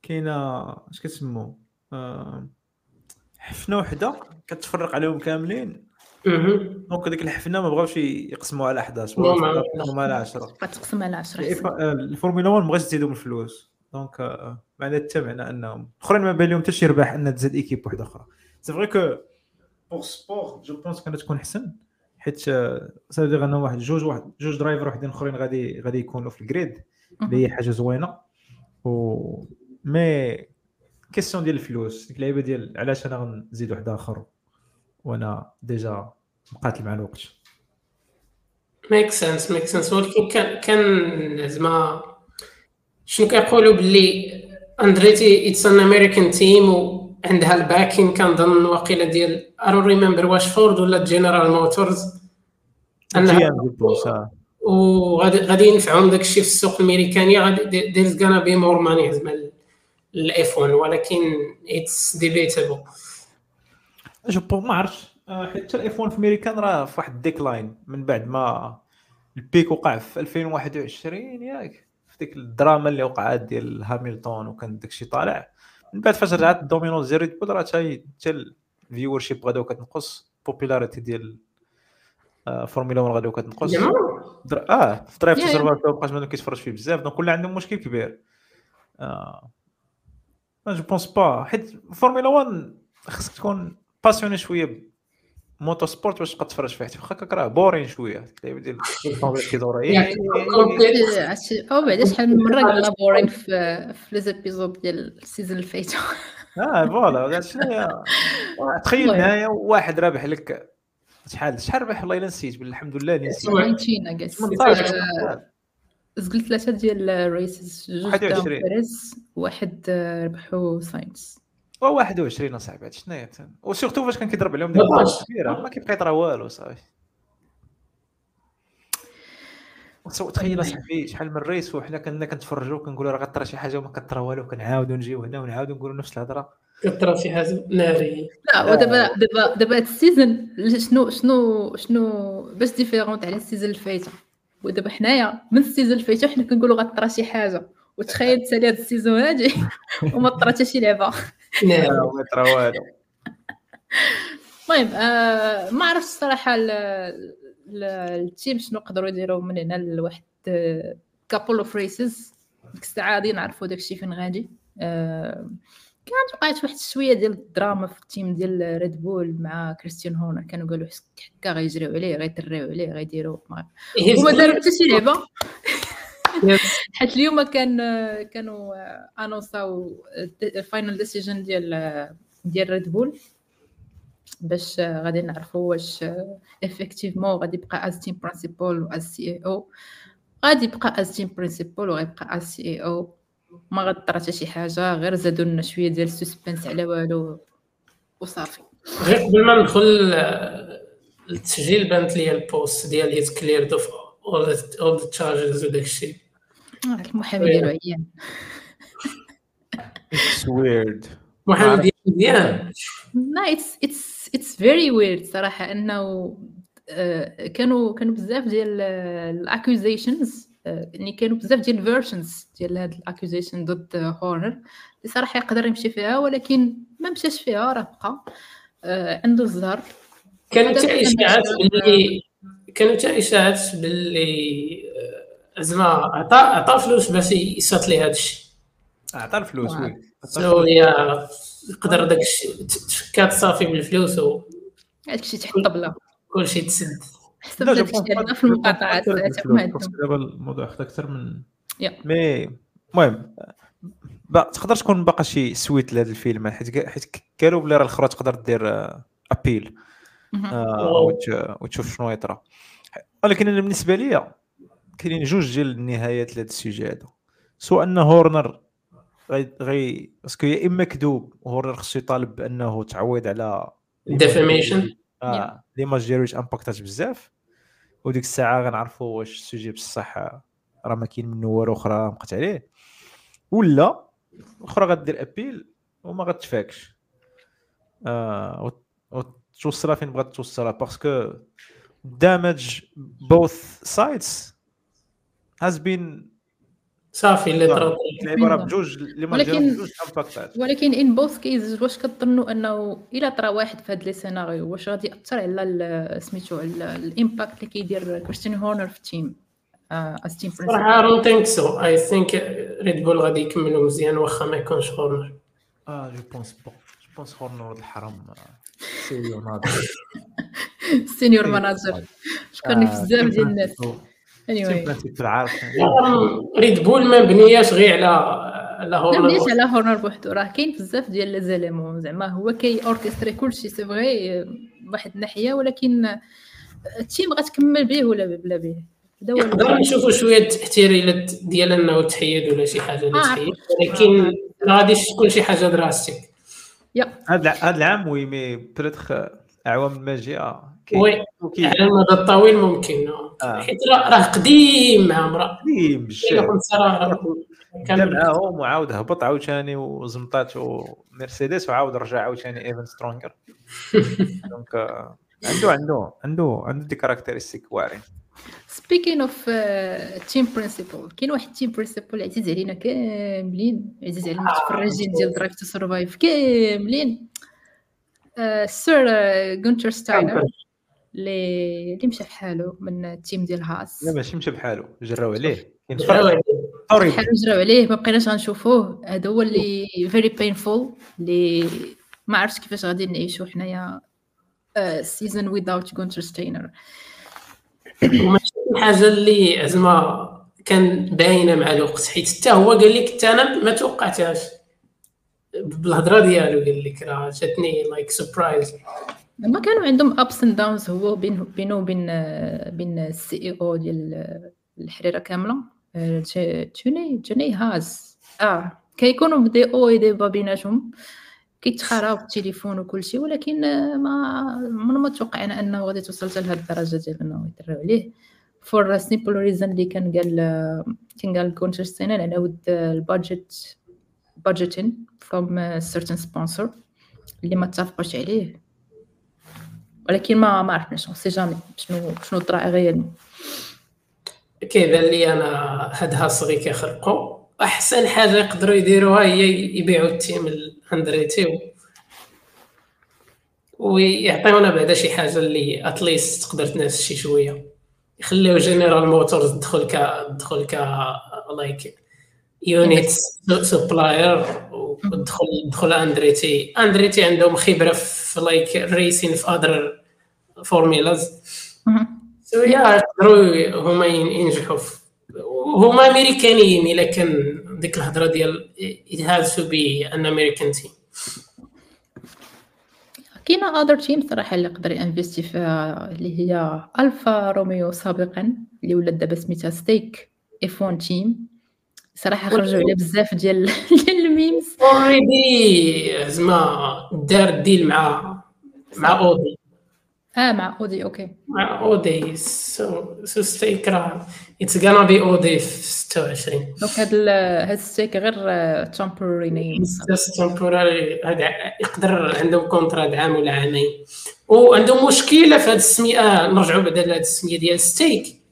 كاينة اش كتسمو آه، حفنة وحدة كتفرق عليهم كاملين. دونك ديك الحفنه ما بغاوش يقسموها على 11 لا، ما- بغاو يقسموها على 10 غتقسم على 10 الإف- آه، الفورمولا 1 مبغاش تزيدهم الفلوس. دونك آه، معنى حتى معنى إنهم الاخرين ما بان لهم حتى شي ربح ان تزاد إيكيب وحده أخرى. سي فري كو بوغ سبور جو بونس كانت تكون أحسن. حيت آه، سافي غانا واحد جوج واحد جوج درايفر وحدين أخرين غادي غادي يكونوا في الجريد اللي هي حاجة زوينة. و مي كيسيون ديال الفلوس. ديك اللعيبة ديال علاش أنا غنزيد واحد آخر؟ وأنا ديجا مقاتل مع الوقت. ميك سنس ميك سنس ولكن كان كان زعما شنو كيقولوا باللي أندريتي اتس ان امريكان تيم وعندها الباكين كنظن واقيلا ديال ارو ريمبر واش فورد ولا جنرال موتورز انها جي ام دي بوس آه. وغادي غادي ينفعهم داك الشيء في السوق الأمريكاني. غادي ديرز غانا بي مور ماني زعما ال F1 ولكن it's debatable je ما عرفتش. آه، حيت 1 في امريكان راه في واحد ال decline من بعد ما ال peak وقع في 2021 ياك. في ديك الدراما اللي وقعت ديال هاملتون وكان داكشي طالع. من بعد فاش رجعت ال dominance ديال ريد بول راه حتى ال viewership غاداو كتنقص. popularity ديال آه، فورمولا 1 غاداو كتنقص. آه في yeah. Survive مابقاش بنادم كيتفرج فيه بزاف. donc ولا عندهم مشكل كبير. آه. je pense pas حيت فورمولا 1 خصك تكون passionné شوية motorsport باش تبقى تفرج فيه هكاك راه boring شوية. اللعيبة ديال الطوموبيل كيدور يعني عرفتي أو بعدا شحال من مرة قلنا boring في في les épisodes ديال la saison اللي فايتو آه voilà. [LAUGHS] تخيل. النهايه واحد رابح لك. شحال؟ شحال ربح والله إلا نسيت الحمد لله اللي نسيت. 19 ou كاس 18 قلت ثلاثة ديال ال races جوج 21. داهم بيريز واحد آه، ربحو ساينس. 21 اصاحبي هادشي شنو هي؟ وسيرتو فاش كان كيضرب عليهم ديك 14. البطولة كبيرة ما كيبقى يطرا والو صافي. تخيل اصاحبي شحال من race وحنا كنا كنتفرجوا كنقولوا راه غطرا شي حاجة وما كطرا والو كنعاودوا نجيو هنا ونعاودوا نقولوا نفس الهضرة. كثر شي حاجة نارية. لا ودابا دابا دابا هاد ال season شنو شنو شنو باش différente على ال season اللي فايته ودابا حنايا من ال season اللي فايته حنا كنقولوا غطرا شي حاجة. وتخيل تسالي هاد ال season هادي [LAUGHS] وما طرا حتى شي لعبة. ناريه ما يطرا والو. المهم آه ما عرفتش الصراحة ال- ال- ال team شنو قدروا يديروا من هنا لواحد couple of races ديك الساعة غادي نعرفوا داكشي فين غادي. آه كانت وقعت واحد شوية ديال الدراما في ال team ديال ريد بول مع كريستيان هورنر كانوا قالوا هكا غيجريو عليه غيطريو عليه غيديروا ما وما داروا حتى شي لعبة. [LAUGHS] حيت اليوم كان كانوا annonçاو ال final decision ديال ديال ريد بول باش غادي نعرفوا واش effectivement غادي يبقى as team principal و as CEO غادي يبقى as team principal وغيبقى as CEO ما غطرا حتى شي حاجة غير زادوا لنا شوية ديال ال suspense على والو وصافي غير قبل ما ندخل التسجيل بانت لي ال post ديال it cleared of all the charges وداك الشيء المحامي ديالو عيان. it's weird محمد ديال مزيان لا it's it's it's very weird صراحة إنه آه، كانوا كانوا بزاف ديال ال accusations يعني كانوا بزاف ديال ال versions ديال هاد ال accusation ضد هورنر اللي صراحة يقدر يمشي فيها ولكن ما مشاش فيها راه بقى آه، عنده الزهر. كانوا حتى اشاعات. باللي كانوا حتى اشاعات باللي آه، زعما عطا عطا فلوس باش يسات لي هذا الشيء عطى الفلوس. oui. So yeah يقدر داك الشيء تفكات صافي بالفلوس هذاك الشيء تحت الطبلة. وكل شيء تسد حسب داك الشيء في المقاطعات دابا الموضوع اخذ أكثر من. مي المهم با- تقدر تكون باقا شي سويت لهذا الفيلم حيت حيت قالوا بلي راه الأخرى تقدر دير ابيل مهم. وتشوف شنو يطرا. ولكن أنا بالنسبة لي كاينين جوج ديال النهايات لهذا السوجي هذا سواء أن هورنر غي غي باسكو يا إما كذوب وهورنر خصو يطالب بأنه تعويض على Defamation. آه ليماج ديالو امباكتات بزاف. وديك الساعة غنعرفوا واش ال sujet بصح راه ما كاين منه والو أخرى بقات عليه. ولا الاخرى غدير appel وما غتفاكش. آه وت- وتوصلها فين بغات توصلها باسكو damage both sides has been صافي اللي طرا العباره بجوج l'image ولكن- بجوج impactات ولكن in both cases واش كتظنوا أنه إلا طرا واحد في هاد les scénarios واش غادي يأثر على ال- سميتو على ال impact اللي كيدير كريستيان هورنر في ال team از تيم صراحة دونت ثينك سو اي ثينك ريد بول غادي يكملوا مزيان واخا ما يكونش هورنر آه جو بونس بون جو بونس هورنر ولد الحرام سيريو ناضي سينيور ماناجر فكرني في بزاف ديال الناس تيم anyway. ريد بول [LAUGHS] ما بنياش غير على لا لا هورنر مليش على هورنر بوحدو. راه كاين بزاف ديال لي زيليمون. زعما هو كي اوركستري كلشي سي فغي واحد الناحية ولكن التيم غتكمل به ولا بلا به؟ هذا هو نقدر نشوفوا شوية التحتيريات ديال انه تحيد ولا شي حاجة اللي آه. تحيد ولكن ما غاديش تكون شي حاجة دراستيك يا. هذا هذا العام وي مي بريتخ أعوام الماجية كاين وي على المدى الطويل ممكن. آه. حيت راه قديم معهم راه قديم كامل معاهم وعاود هبط عاوتاني وزمطاتو مرسيدس وعاود رجع عاوتاني إيفن سترونجر. [LAUGHS] donc آه، عنده عنده عنده عنده des caractéristiques واعرين. speaking of team principal كاين واحد ال team principal عزيز علينا كاملين. عزيز على المتفرجين ديال Drive to Survive كاملين. سير غونتر ستاينر اللي اللي مشى بحالو من ال team ديال هاس. لا ماشي مشى بحالو جراو عليه. جراو فرق. عليه. طريق بحال جراو عليه ما بقيناش غنشوفوه. هذا هو اللي very painful اللي ما عرفتش كيفاش غادي نعيشو حنايا season without غونتر ستاينر وماشي شي حاجة اللي زعما كان باينة مع الوقت حيت حتى هو قال لك حتى أنا ما توقعتهاش. بالهضرة ديالو قال لك راه جاتني like surprise ما كانوا عندهم ups and downs هو بين بينه وبين بين ال CEO ديال الحريرة كاملة آه، Gene Gene Haas. آه. كيكونوا دي أو اي دي با بيناتهم. كيتخراو في التليفون وكل شيء ولكن آه، ما عمرنا ما توقعنا أنه غادي توصل حتى لهاد الدرجة ديال إنه يدروا عليه. for simple reason اللي كان قال آه، كان قال Guenther Steiner على ود ال budget budgeting from a certain sponsor اللي ما اتفقوش عليه. ولكن ما ما عرفناش sait jamais شنو شنو طرا غير كيبان لي أنا هاد Haas غي كيخرقوا أحسن حاجة يقدروا يديروها هي يبيعوا ال team ل Andretti. ويعطيونا بعدا شي حاجة اللي at least تقدر تنافس شي شوية يخليو General Motors تدخل ك تدخل ك like unit supplier ودخل دخل Andretti Andretti عندهم خبرة في like racing في other formulas so yeah يقدروا هما ين- ينجحوا هما أمريكانيين الا كان ديك الهضرة ديال it has to be an American team. كاينة other team صراحة اللي يقدر ينفيستي فيها اللي هي Alfa Romeo سابقا اللي ولات دابا سميتها Stake F1 team صراحة خرجوا عليه بزاف ديال [LAUGHS] ديال ال memes. already زعما دار deal مع مع أودي. آه مع Audi okay. مع Audi. so so Stake راه it's gonna be Audi في 26 donc هاد هاد ال Stake غير temporary name temporary هذا يقدر عندهم contrat عام ولا عامين. وعندهم مشكلة في هذه السمية. نرجعوا بعدا لهذه السمية ديال Stake.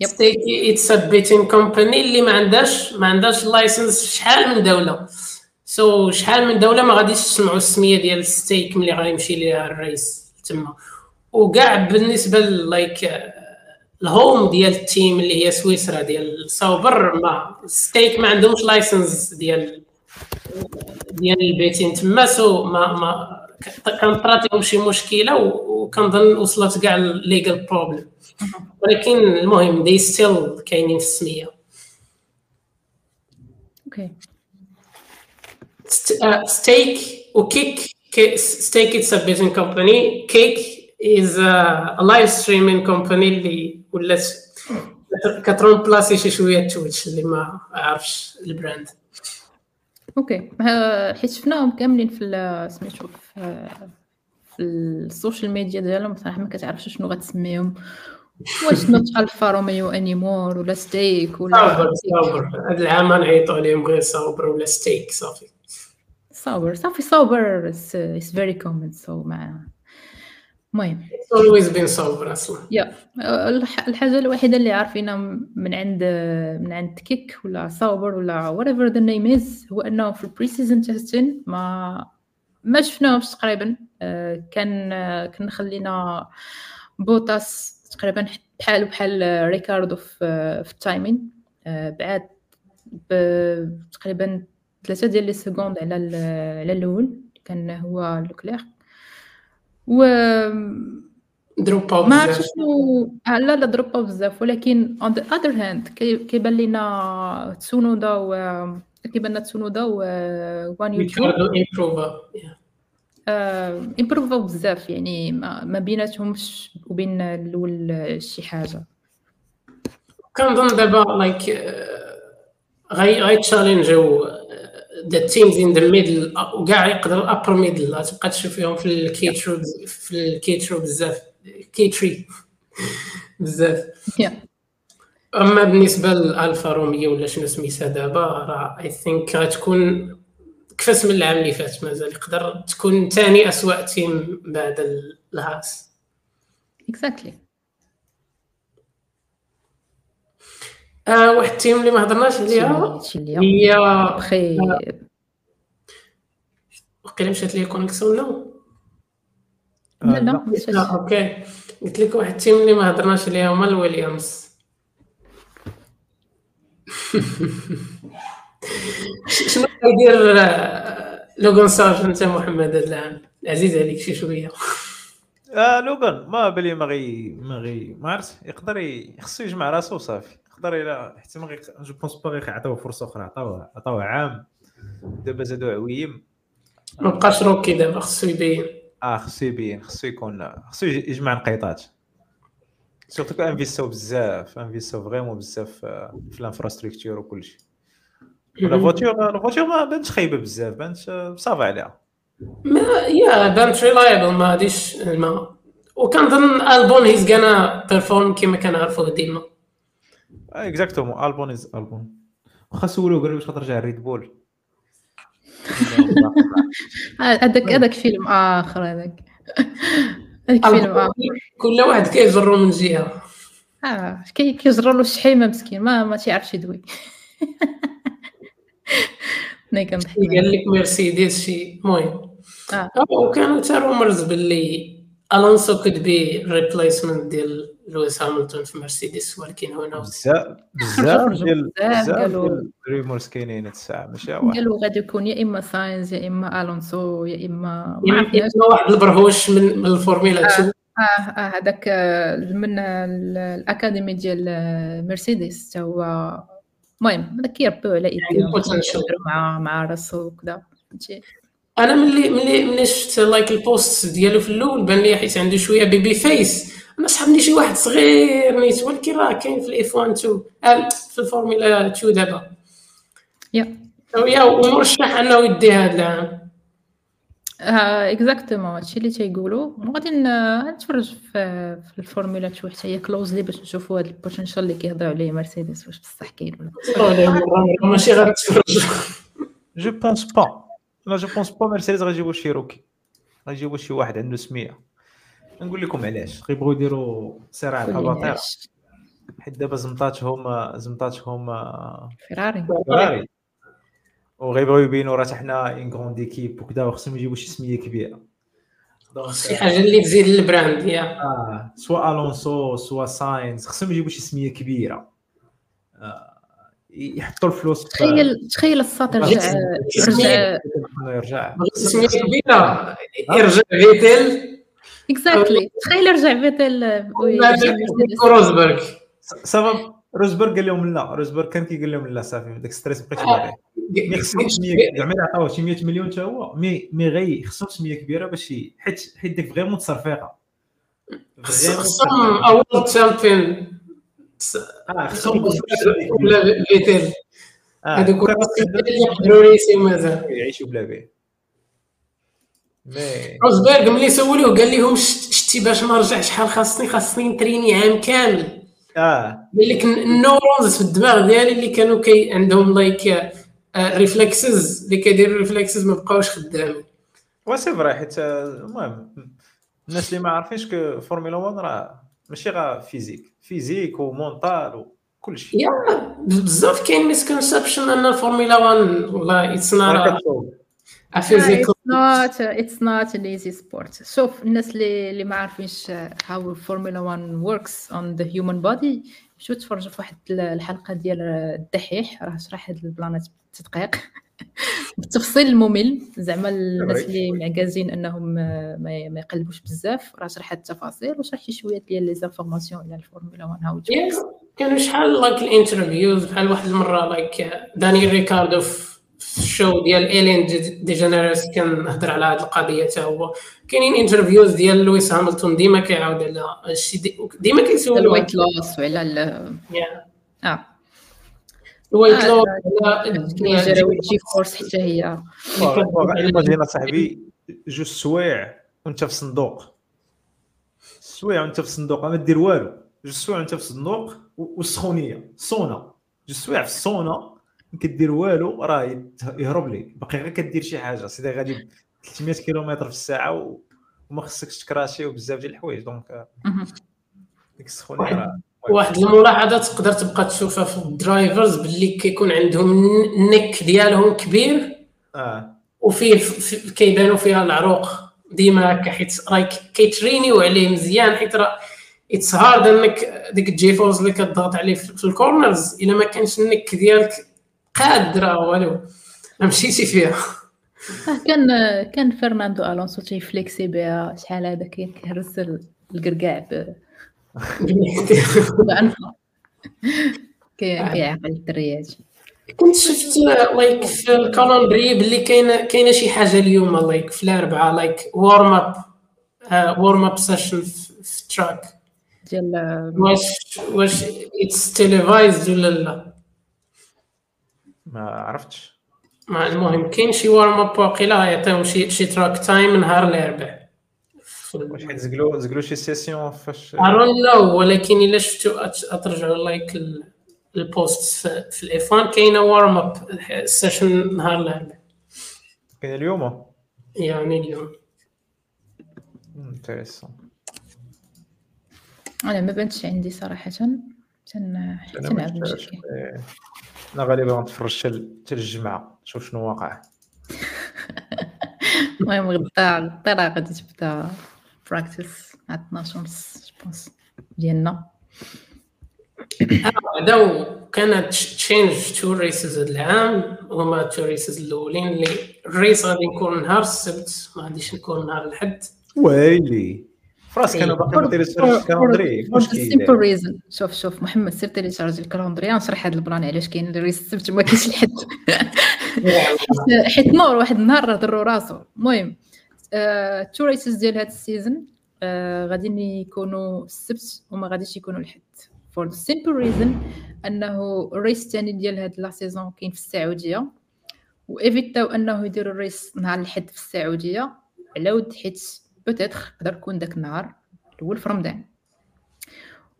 yep. Stake it's a betting company اللي ما عندهاش ما عندهاش license شحال من دولة. so so, شحال من دولة ما غاديش تسمعوا السمية ديال Stake ملي غيمشي ليها الرئيس تما. وكاع بالنسبة like ال home ديال ال team اللي هي سويسرا ديال Sauber ما Stake ما عندهمش license ديال ديال ال betting تما. so ما ما كان طرات لهم شي مشكلة وكنظن وصلت كاع ال legal problem ولكن المهم they still كاينين في السمية. okay Stake و Kick Stake it's a betting company Kick is a live streaming company اللي ولات كت remplacer شي شوية Twitch اللي ما عارفش ال brand. okay حيت شفناهم كاملين في سميتو في ال social media ديالهم صراحة ما كتعرفش شنو غتسميهم. واش not Alfa Romeo anymore ولا Stake ولا Sauber Sauber. هاد العام نعيطوا عليهم غير Sauber ولا Stake صافي. Sauber صافي Sauber it's very common so مع المهم. Always been Sauber أصلا. يا الح- الحاجة الوحيدة اللي عارفينها من عند من عند Kick ولا Sauber ولا whatever the name is هو أنه في ال pre-season testing ما ما شفناهمش تقريبا. آه، كان آه، كان خلينا بوتاس تقريبا بحال بحال ريكاردو في في التايمين. آه، بعد تقريبا ثلاثة ديال لي سكوند على على الأول كان هو لوكلير. و دروب ما عرفتش شنو آه، لا لا دروبا بزاف. ولكن the other hand كي- كيبان لينا تسونودا و كيبان تسونودا وان يوتيوب. ريكاردو امبروفا امبروفاو بزاف يعني ما, ما بيناتهمش وبين الأول شي حاجة. كنظن دابا لايك غاي غاي تشالنجيو ذا تيمز ان ذا ميدل وكاع يقدر ابر ميدل تبقى تشوف فيهم في الكيترو في الكيترو بزاف كيتري [LAUGHS] بزاف. أما بالنسبة للالفا روميو ولا شنو سميتها دابا راه اي ثينك غتكون كفس من العام اللي فات مازال يقدر تكون ثاني أسوأ تيم بعد ال- ال Haas. exactly آه واحد ال team اللي ما هضرناش عليها هي بخي وقيلا مشات لي connexion no لا لا مشاتش. لا okay. قلت لك واحد ال team اللي ما هضرناش عليها هما الويليامز. [LAUGHS] شنو غيدير آه، Logan Sargeant محمد هذا العام؟ عزيز عليك شي شوية. آه Logan ما بالي ما غي ما غي ما عرفت يقدر خصو يجمع راسو وصافي يقدر إلى حتى ما غي je pense pas غير عطاوه فرصة أخرى عطاوه عطاوه عام دابا زادو عويم. ما بقاش rookie دابا خصو يبين. آه خصو يبين خصو يكون خصو يج- يجمع نقيطات. surtout انفيستاو بزاف انفيستاو vraiment بزاف في ال infrastructure وكلشي la voiture la voiture ما بانتش خايبه بزاف بانت ça va عليها ما يا بانت reliable ما غاديش ما وكنظن Albon he's gonna perform كما كنعرفوه ديما exactement Albon is Albon واخا سولو قالوا واش غترجع Red Bull هذاك هذاك فيلم اخر هذاك هذاك فيلم اخر كل واحد كيجرو من جهة. آه كي كيجرى له الشحيمه مسكين ما ما تيعرفش يدوي. [LAUGHS] أنا كنضحك قال لك مرسيدس شي المهم آه. آه، وكانوا تا rumors باللي الونسو could be replacement ديال لويس هاملتون في مرسيدس ولكن هو نو بزاف بزاف ديال بزاف ال rumors كاينين هاد الساعة ماشي واحد قالوا غادي يكون يا اما ساينز يا اما الونسو يا اما ما يعني واحد البرهوش من من الفورمولا 2 آه آه هذاك آه، من ال- ال academy ديال آه، مرسيدس حتى هو المهم هذاك كيربيو على ايديهم. يهضروا مع مع راسو وكذا فهمتي أنا ملي ملي ملي شفت like ال post ديالو في الأول بان لي حيت عنده شوية baby face أنا شحال شي واحد صغير نيت ولكن راه كاين في ال F 1 2 آه، في الفورمولا 2 دابا. yeah. و yeah ومرشح أنه يدي هذا العام. exactement هادشي اللي تيقولوا وغادي ن- نتفرج في في الفورمولا 2 حتى هي closely باش نشوفوا هذا ال potential اللي كيهضروا عليه مرسيدس. واش بصح كاين ولا؟ [LAUGHS] ماشي غتفرج je pense pas لا je pense pas مرسيدس غيجيبو شي rookie غيجيبو شي واحد عنده سمية. نقول لكم علاش. غيبغوا يديروا صراع الاباطير. حيت دابا زمطاتهم زمطاتهم فيراري فيراري وغيبغيو يبينوا راه حنا une grande équipe وكذا وخصهم يجيبوا شي سمية كبيرة. شي حاجة اللي تزيد ال brand yeah. آه سوا الونسو سوا ساينز خصهم يجيبوا شي سمية كبيرة. آه يحطوا الفلوس تخيل تخيل الساط رجع. يرجع. سمية كبيرة. يرجع فيتل exactly تخيل رجع فيتل روزبرغ. سبب روزبرغ قال لهم لا. روزبرغ كان كيقول لهم لا صافي داك stress بقيت باغي. mais خصهم سميه زعما عطاوه شي 100 مليون حتى هو مي مي غي خصهم سميه كبيرة باش حيت حيت ديك vraiment تصرفيقه خصهم أول champion. آه خصهم ولا فيتل آه، هذوك اللي يقدروا يريسيو مازال. يعيشوا بلا بيه mais روزبرغ ملي سولوه قال لهم شت- شتي باش ما نرجع شحال خاصني خاصني نتريني عام كامل. آه. قال لك ال neurons في الدماغ ديالي اللي كانوا كي عندهم like reflexes اللي كيديروا reflexes ما بقاوش خدامين. وا c'est vrai حيت آه، المهم الناس اللي ما عارفينش que فورمولا 1 راه ماشي غير physique. physique و mental وكل شيء. yeah بزاف كاين misconception أن الفورمولا 1 والله it's not a physical not it's not an easy sport. شوف الناس اللي اللي ما عارفينش how Formula 1 works on the human body مشيو تفرجوا في واحد الحلقة ديال الدحيح؟ راه شرح هاد البلانات بالتدقيق [LAUGHS] بالتفصيل الممل زعما الناس اللي معكازين أنهم ما ما يقلبوش بزاف راه شرح التفاصيل وشرح شي شوية ديال les informations على الفورمولا 1 how كانوا شحال like ال interviews بحال واحد المرة like دانيال ريكاردو في في ال show ديال الين ديجينيريس كنهضر على هذه القضية حتى هو. كاينين interviews ديال لويس هاملتون ديما كيعاود على الشيء ديما كيسول ال weight loss وعلى ال آه. ال weight loss G force حتى هي. imagine صاحبي جوج سوايع وأنت في صندوق. سوايع وأنت في الصندوق ما دير والو. جوج سوايع وأنت في الصندوق والسخونيه سونا جوج سوايع في السونا ما كدير والو راه يهرب لك باقي غير كدير شي حاجة. سيدي غادي 300 كيلومتر في الساعة وما خصكش تكراشي وبزاف ديال الحوايج. donc ديك السخونيه راه واحد الملاحظة تقدر تبقى تشوفها في ال drivers باللي كيكون عندهم ال neck ديالهم كبير آه. وفيه كيبانوا فيها العروق. ديما هكا حيت راه كيترينيو عليه مزيان حيت راه it's hard on neck ديك ال G force اللي كتضغط عليه في ال corners إلا ما كانش ال neck ديالك قادرة والو. ما مشيتي فيها. كان كان فرناندو ألونسو تيفليكسي بها شحال هذا كيهرس الكركاع [LAUGHS] بأنفه. كيعقل الدريات كنت شفت like في ال calendrier باللي كاينة كاينة شي حاجة اليوم like في الاربعاء like warm up warm up session في track ديال واش واش it's televised ولا لا؟ ما عرفتش. ما المهم كاين شي warm up واقيلا يعطيهم شي شي track time نهار الاربعاء واش حيت زقلوا زقلوا شي session فاش ارون نو ولكن إلا شفتوا اترجعوا like ال post في ال F 1 كاينة warm up session نهار الاربعاء كاين اليوم؟ يعني اليوم. intéressant. أنا ما بانتش عندي صراحة. تن تنعب أنا غالبا غنتفرج حتى الجمعه نشوف شنو واقع. [LAUGHS] المهم غدا غدا راه غادي تبدا practice مع 12 ونص je pense ديالنا. بعدا كانت change two races هذا العام هما two races الأولين اللي ال race غادي نكون نهار السبت ما غاديش نكون نهار الأحد. ويلي. فراسك أنا باقي ما دايرش ال calendrier simple reason شوف شوف محمد سير télécharge ال calendrier نشرح هذا ال plan علاش كاين ال race السبت ما كاينش الحد. [LAUGHS] حيت نور واحد النهار راه ضرو راسو. المهم two races ديال هذا ال season غادي يكونوا السبت وما غاديش يكونوا الحد. for the simple reason أنه ال race الثاني ديال هاد la saison كاين في السعودية و éviteraو أنه يديروا ال race نهار الحد في السعودية على ود حيت peut-être يقدر يكون داك النهار الأول في رمضان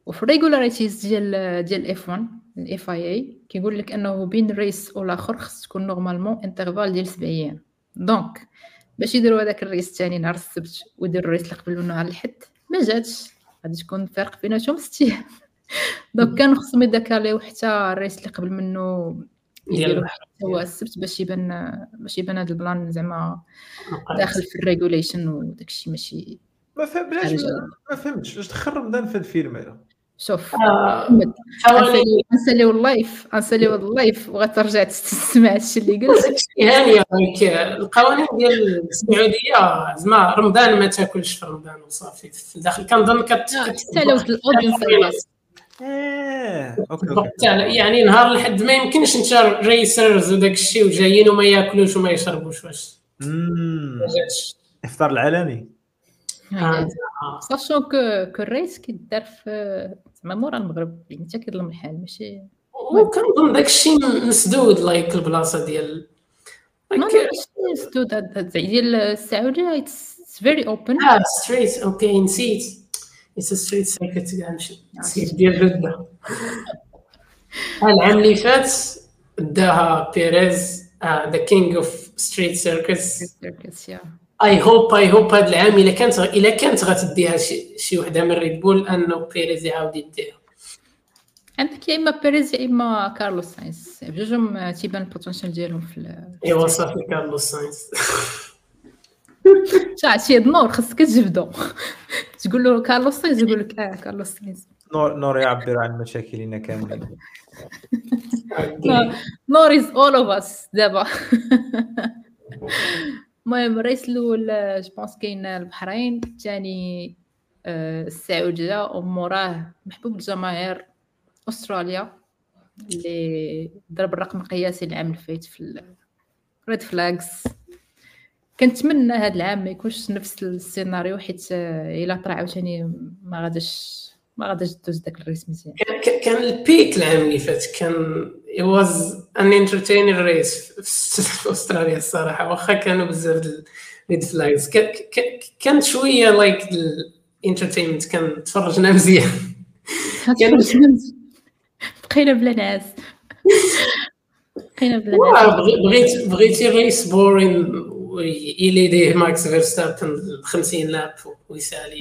وفي ال regularities ديال ديال ال F1 ال FIA كيقول لك انه بين race والاخر خص تكون normalement intervalle ديال 7 أيام donc باش يديروا هذاك ال race الثاني نهار السبت ويديروا ال race اللي قبل نهار الحد ما جاتش. غادي تكون الفرق بيناتهم 6 أيام donc كان خصهم ي décaliو حتى ال race اللي قبل منه يديروا هو السبت باش يبان باش يبان هذا ال plan زعما داخل في ال regulation وداك الشيء ماشي ما فهم بلاش ما فهمتش. واش دخل رمضان في الفيلم هذا؟ شوف. محمد نساليو ال live نساليو ال live وغترجع تسمع هادشي اللي قلت. هانيه القوانين ديال السعودية زعما رمضان ما تاكلش في رمضان وصافي. في الداخل كنظن كت حتى لو الاودينس يعني نهار الحد ما يمكنش انت ريسرز وداك الشيء وجايين وما ياكلوش وما يشربوش واش الافطار العالمي ساشون كو كو الريس كيدار في زعما مورا المغرب يعني انت كيظلم الحال ماشي وكنظن داك الشيء مسدود like البلاصه ديال ماشي مسدود ديال السعوديه it's very open آه street okay نسيت كاع نمشي نسيت ديال جده العام اللي فات داها بيريز the king of street circuits I hope I hope هذا العام الا كانت الا كانت غتديها شي شي وحدة من ريد بول أنه بيريز يعاود يديها. عندك يا إما بيريز يا إما كارلوس ساينس بجوجهم تيبان ال potential ديالهم في إيوا صافي كارلوس ساينس [LAUGHS] شاع شي نور خاصك تجبدو تقول له كارلوس ساينس يقول لك آه كارلوس ساينس نور نور يعبر عن مشاكلنا كاملين نور is all of us دابا المهم ال race الأول je pense كاين البحرين الثاني السعوديه وموراه محبوب الجماهير استراليا اللي ضرب الرقم القياسي العام الفايت في red flags كنتمنى هذا العام ما يكونش نفس السيناريو حيت إلا طلع عاوتاني ما غاديش ما غاديش دوز داك ال race مزيان. كان كان ال peak العام اللي فات كان it was an entertaining race في أستراليا الصراحة واخا كانوا بزاف ال red flags كانت شوية like ال entertainment كان تفرجنا مزيان. بقينا بلا ناس [LAUGHS] بقينا بلا ناس بغيت بغيتي race boring يليديه ماكس فيرستابن 50 laps ويسالي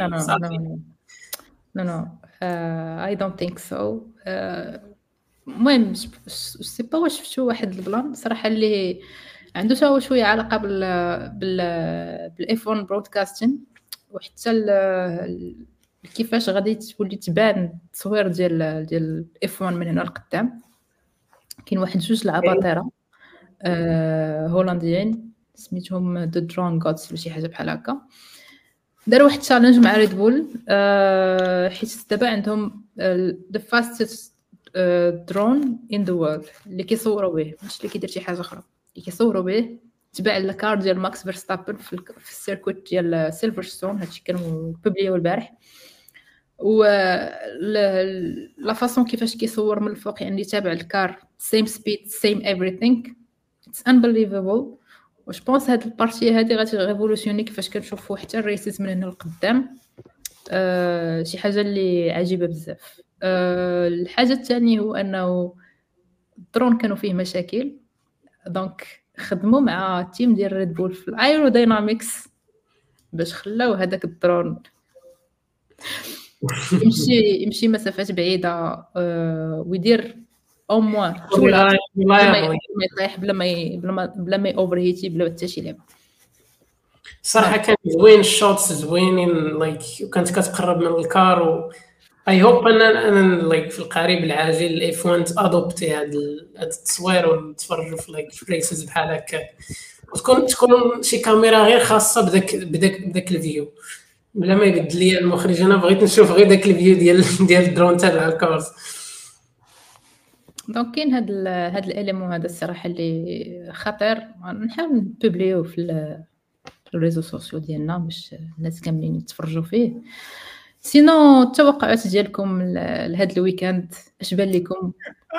no no I don't think so المهم c'est pas واش شفتو واحد ال plan؟ صراحة اللي عنده حتى هو شوية علاقة بال بال بال F1 broadcasting وحتى كيفاش غادي تولي تبان التصوير ديال ديال F1 من هنا لقدام؟ كاين واحد جوج العباطرة آه هولنديين. سميتهم the drone gods ولا شي حاجة بحال هكا. داروا واحد challenge مع ريد بول آه حيت دابا عندهم ذا فاستست درون ان ذا وورلد اللي كيصوروا به ماشي اللي كيدير شي حاجة أخرى. اللي كيصوروا به تبع الكار ديال ماكس فيرستابن في, في السيركوت ديال سيلفرستون هادشي كانوا بوبليو البارح. و لا فاصون كيفاش كيصور من الفوق يعني تابع الكار سيم سبيد سيم everything. اتس unbelievable. واش بونس هاد البارتي هادي غادي ريفولوسيوني كيفاش كنشوفو حتى الريسيز من هنا لقدام. أه شي حاجة اللي عجيبة بزاف. أه الحاجة الثانية هو أنه الدرون كانوا فيه مشاكل. donc خدموا مع team ديال ريد بول في ال aerodynamics باش خلاو هذاك الدرون. [LAUGHS] يمشي يمشي مسافات بعيدة أه ويدير au moins بلا ما يطيح بلا ما بلا ما بلا ما overheatي بلا حتى شي لعبه صراحة كان زوين ال shots زوينين like وكانت كتقرب من ال car و I hope ان أنا like في القريب العاجل ال F1 adopti هذا التصوير ونتفرجوا في like في places بحال هكا. وتكون تكون شي كاميرا غير خاصة بداك بداك بداك ال view بلا ما يبدل لي المخرج أنا بغيت نشوف غير داك ال view ديال ديال الدرون تاع ال cars donc كاين هاد ال هاد ال élément هذا الصراحة اللي خطير. نحاول نبوبليو في ال réseaux sociaux ديالنا باش الناس كاملين يتفرجوا فيه. sinon التوقعات ديالكم لهاد ال weekend اش بان لكم؟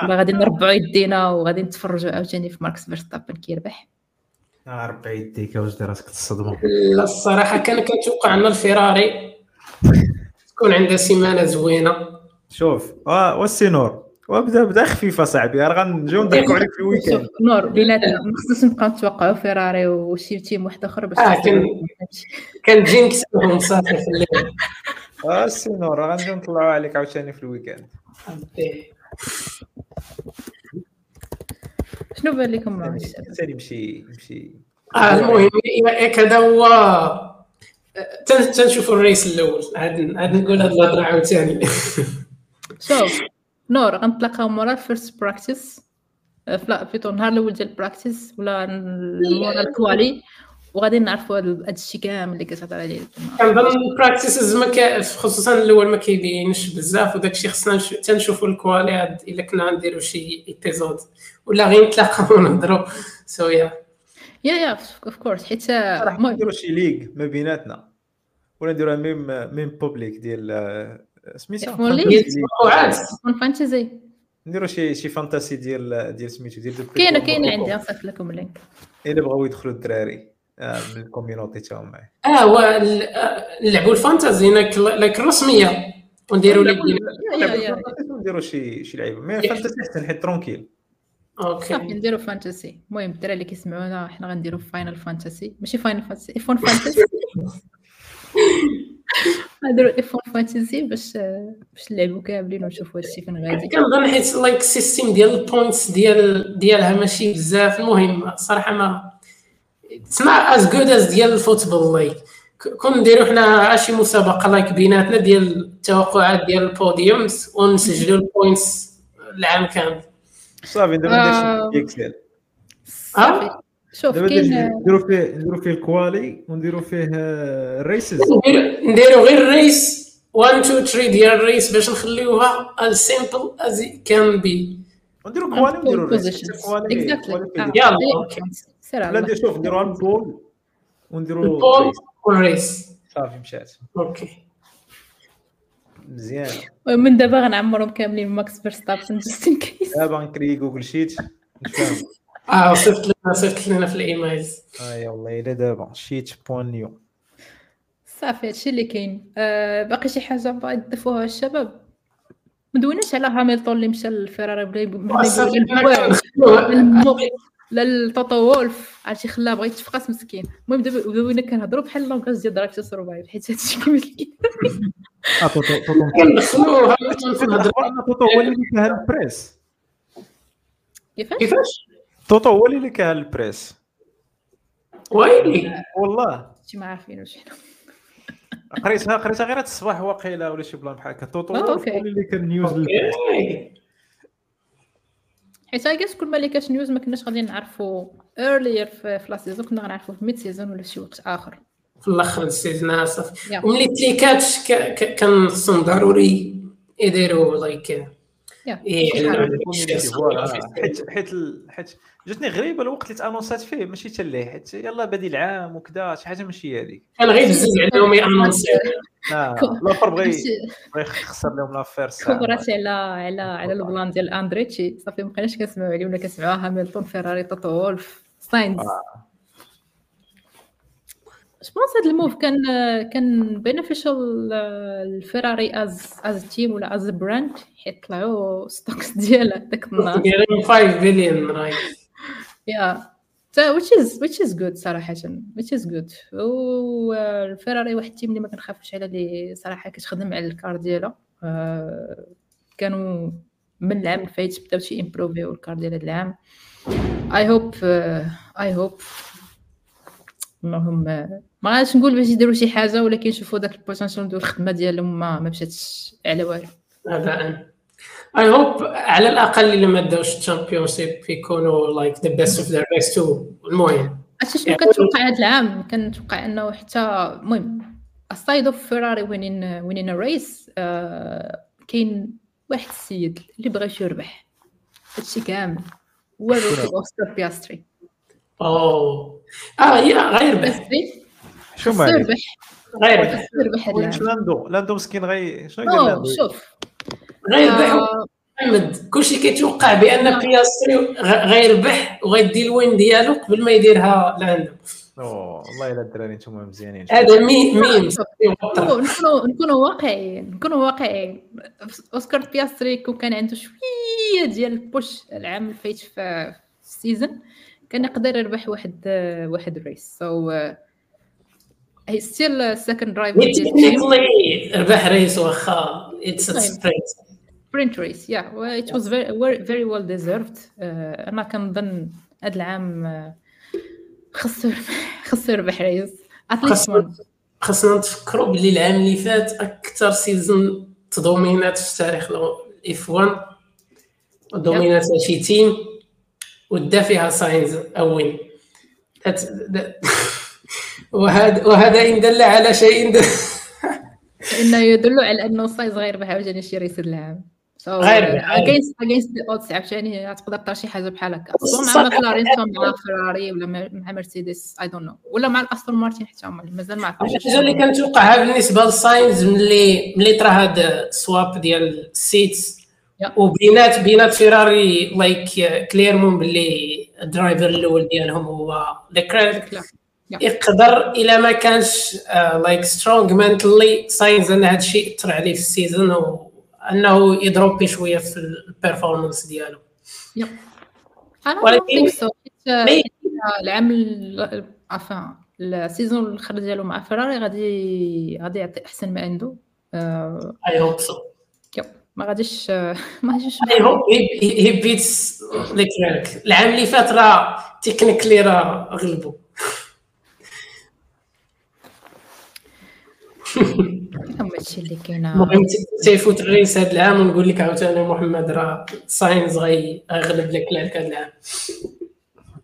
ولا غادي نربعوا يدينا وغادي نتفرجوا عاوتاني في ماركس فيرستابن كيربح ربع يديك واش دير راسك تصدموا. لا الصراحة كان كنتوقع أن الفيراري تكون عندها سيمانة زوينة. شوف آه آ سي نور. وبدا بدا خفيفة صاحبي. راه غنجيو نضحكوا عليك في ال weekend نور بيناتنا ما خصناش نبقاو نتوقعوا فيراري وشي team واحد آخر باش آه كان كنجي نكسبهم صافي في الليل. آه سي نور راه غنجيو نطلعوا عليك عاوتاني في الويكاند شنو بان لكم ثاني يمشي يمشي آه المهم ياك هذا هو تنشوفوا ال race الأول. عاد عاد نقول هاد الهضرة عاوتاني. شوف. نور غنتلاقاو مورا ال first practice لا بيتو النهار الأول ديال ال practice ولا مورا ال quali. وغادي نعرفوا هذا الشيء كامل اللي كتهضر عليه. كنظن ال practices ما كا خصوصا الأول ما كيبينش بزاف وداك الشيء خصنا تنشوفوا ال quali عاد إلا كنا نديروا شي épisode ولا غير نتلاقاو ونهضروا سو يا يا يا اوف كورس حيت المهم نديروا شي league ما بيناتنا. ولا نديروا même même publique ديال سميتها فون fantasy نديروا شي شي fantasy ديال ديال سميتو ديال كاينة كاينة عندي نصيفط لكم ال link إلا بغاو يدخلوا الدراري من ال community تاعهم معايا آه هو نلعبوا ال fantasy like الرسمية. ونديروا لك نديروا شي شي لعيبة. mais fantasy أحسن حيت tranquille. okay. صافي نديرو fantasy المهم الدراري اللي كيسمعونا حنا غنديرو final fantasy ماشي final fantasy F1 fantasy نديرو F1 fantasy باش باش نلعبو كاملين ونشوفو هادشي فين غادي. كنظن حيت like ال system ديال ال points ديال ديالها ماشي بزاف. المهم صراحة ما تسمع as good as ديال ال football like كون نديرو حنا شي مسابقة like بيناتنا ديال التوقعات ديال ال podiums ونسجلوا ال points العام كامل. صافي دابا ندير Excel آه؟ شوف كاين نديرو فيه نديرو فيه ال quali ونديرو فيه ال races نديرو غير ال race 1 2 3 ديال ال race باش نخليوها as simple as it can be. ونديرو quali ونديرو ال race exactly يلا لا. ندير شوف نديروها ال pole ونديرو ال pole ال race. وال race صافي مشات. okay مزيان. من دابا غنعمرهم كاملين ماكس فيرستابن جست ان كيس دابا نكري Google Sheet نفهم [LAUGHS] آه صيفط لنا صيفط لنا في ال emails آه والله الا دابا sheet point new صافي هادشي اللي كاين. آه باقي شي حاجة بغا يضيفوها الشباب؟ ما دويناش على هاملتون اللي مشى للفيراري بلا بلا لا التوتو وولف عرفتي خلاه بغا يتفقس مسكين. المهم دابا دوينا كنهضروا بحال langage ديال Drive to Survive حيت هادشي [LAUGHS] هاملتون هو اللي كان البريس. كيفاش؟ كيفاش؟ توتو هو اللي كان البريس ويلي؟ والله. شي ما عارفين واش حنا قريتها قريتها غير هاد الصباح واقيلا ولا شي بلان بحال هكا. توتو آه، هو. اللي كان نيوز حيت اكاس كل ما كاش نيوز ما كناش غادي نعرفوا ايرليير في لا سيزون كنا غنعرفوا في ميد سيزون ولا شي وقت آخر. في الأخر السيزون صافي. يا. وملي ك- كان خصهم ضروري يديروا like حيت حيت ال- حيت جاتني غريبة الوقت اللي تانونسات فيه ماشي حتى ليه حيت يلا بادي العام وكذا شي حاجة ماشي هذيك. كان غير بزز عليهم يانونسي آه. الآخر بغى يخسر لهم l'affaire كبرات على على على البلان ديال أندريتي. صافي ما بقيناش كنسمعوا عليه ولا كنسمعوا هاملتون فيراري توتو وولف ساينز. je pense هاد ال move كان كان beneficial الفيراري as as team ولا as brand حيت طلعوا stocks ديالها داك النهار دايرين 5 billion right yeah تا which is which is good صراحة. Which is good. والفيراري واحد ال team اللي ما كنخافوش على اللي صراحة كتخدم على ال car ديالها. آه، كانوا من العام الفايت بداو شي امبروفيو ال car ديال هاد العام. I hope I hope انهم ما غاديش نقول باش يديروا شي حاجة ولكن شوفوا داك ال potential ديال الخدمة ديالهم ما ما مشاتش على والو. هذا I hope على الأقل اللي ما داوش ال championship يكونوا like the best of their best to المهم. عرفتي شنو كنتوقع هذا العام؟ كنتوقع إنه حتى المهم aside of فيراري winning winning race كاين واحد السيد اللي بغى يربح. هادشي كامل. هو اوسكار بياستري اوه آه يا غير بياستري شو مالك يربح غير يربح لاندو لاندو؟ مسكين غي شنو أوه، لاندو؟ شوف. غير بح. آه، محمد كلشي كيتوقع بأن. بياستري غ- غيربح وغيدي الوين ديالو قبل ما يديرها لعنده أوه، والله إلا الدراري أنتم مزيانين. هذا مي ميم. نكونوا نكونوا واقعيين نكونوا واقعيين. أوسكار بياستري كون كان عنده شوية ديال ال push العام الفايت في في ال season كان يقدر يربح واحد واحد ال race so he's still second ال team technically ربح race واخا it's. sprint it was very very, very well deserved. Uh, أنا كنظن هذا العام آه، خصو يربح خصو يربح race خاصنا نتفكروا باللي العام اللي فات أكثر season تدومينات في تاريخ ال F1 dominate شي team ودا فيها ساينز a win [LAUGHS] وهذا وهذا إن دل على شيء دل- إنه يدل على أنه ساينز غير شي race هاد العام so غير. against against the odds عاوتاني تقدر طار شي حاجة بحال هكا مع سواء مع فيراري ولا مع مرسيدس I don't know ولا مع الاستون مارتن حتى هما مازال ما عرفناش الحاجة اللي كنتوقعها بالنسبة للساينز ملي ملي طرا هذا ال swap ديال ال seats. وبينات بينات فيراري like clairement باللي ال driver الأول ديالهم هو. yeah. يقدر الا ما كانش like strong mentally ساينز أن هذا الشيء اثر عليه في ال season وانه يضربي شوية في ال performance ديالو. ولكن- mais- العام ال- عفوا ال season الآخر ديالو مع فيراري غادي غادي يعطي أحسن ما عنده. آه، I hope so ما غاديش آه، [LAUGHS] ما غاديش. I hope he beats العام اللي فات راه technically راه غلبوا هادشي اللي كاين المهم تيفوت ال race هذا العام ونقول لك عاوتاني محمد راه ساينز غي- غيغلب لك لك هذا العام.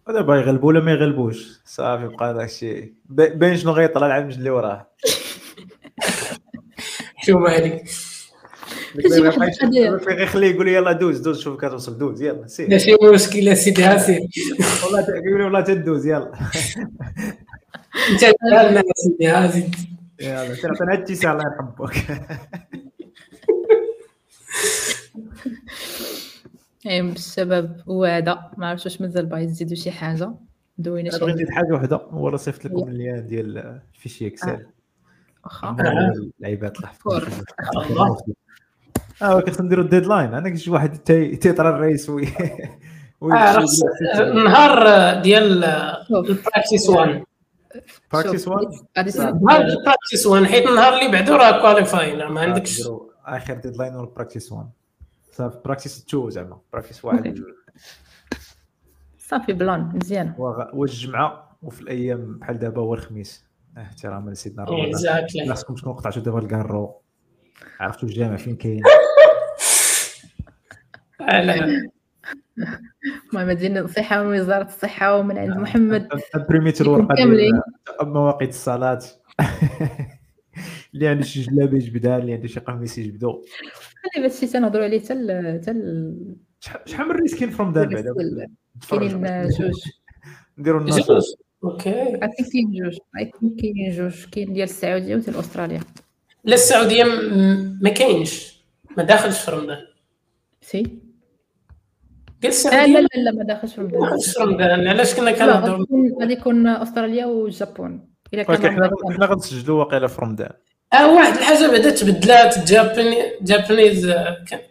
دابا يغلبوا ولا ما يغلبوش؟ صافي بقى داكشي ب- باين شنو غيطلع العام اللي وراه؟ شو مالك غيخليه يقول لي يلا دوز دوز شوف كتوصل دوز يلا سير. ماشي مشكل اسيدي هاسي والله يقول لي والله تدوز يلا. [LAUGHS] انت دارنا اسيدي هاسي يلا التيسير الله يرحمك. اي هو هذا ما عرفتش واش مازال باغي تزيدوا شي حاجة. دوينا أنا شي بغيت نزيد حاجة وحدة. هو راه صيفط لكم اللين ديال فيشي إكسل. واخا. اللعيبات الله. آه كنت نديروا الديدلاين. أنا شي واحد تي- تيطرى الرئيس وي وي- آه، النهار ديال البراكتيس 1 براكتيس شوف، 1 غادي صعب. تسد- نهار البراكتيس 1 حيت النهار اللي بعدو راه كواليفاين ما عندكش آخر deadline هو practice 1 صافي practice 2 زعما. practice 1 okay. صافي plan مزيان. هو الجمعه وفي الأيام بحال دابا هو الخميس. آه، احتراما لسيدنا رمضان. exactly خاصكم تكونوا قطعتوا دابا الكارو؟ عرفتوا الجامع فين كاين. [LAUGHS] [LAUGHS] المهم دينا نصيحه من وزارة الصحة ومن عند محمد. بريميت الورقه. ديال مواقيت الصلاه اللي عنده شي جلابه يجبدها اللي عنده شي قميص يجبدو خلي هذا الشيء تنهضروا عليه حتى حتى ال- شحال من race كاين في رمضان بعدا كاينين [LAUGHS] جوج. نديروا جوج. okay. اي كاين جوج. اي كاينين جوج. كاين ديال السعودية وديال أستراليا. لا السعودية ما كاينش. ما داخلش في رمضان سي السعوديه لا لا لا ما داخلش في رمضان علاش كنا كنهضروا غادي يكون- استراليا والجابون الا كان ولكن حنا غنسجلوا واقيلا في رمضان آه واحد الحاجة بعدا تبدلات جاباني Japanese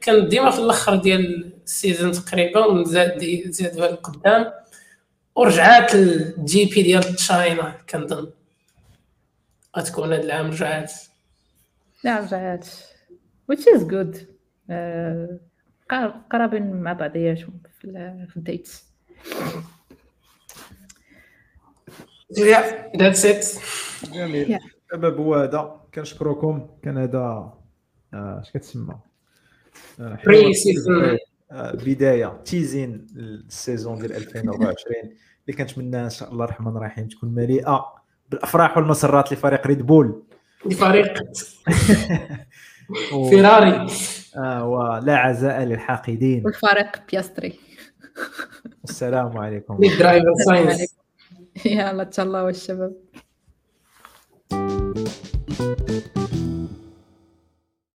كان- ديما في الآخر ديال ال season تقريبا وزاد زادوها لقدام ورجعات ال GP ديال China كنظن غتكون هذا العام رجعات لا رجعات which is good. قار- قرابين مع بعضياتهم في ال- في ال dates يا ذاتس ات جميل. السبب هو هذا. كنشكركم. كان هذا آه، اش كتسمى؟ آه، بري حوار- سيزون آه، بداية تيزين السيزون ديال 2024 اللي كنتمنى إن شاء الله الرحمن الرحيم تكون مليئة بالأفراح والمسرات لفريق ريد بول دي فريق و- فيراري آه، ولا عزاء للحاقدين. والفريق بياستري. السلام عليكم. لي درايفر ساينس يلا تهلاو الشباب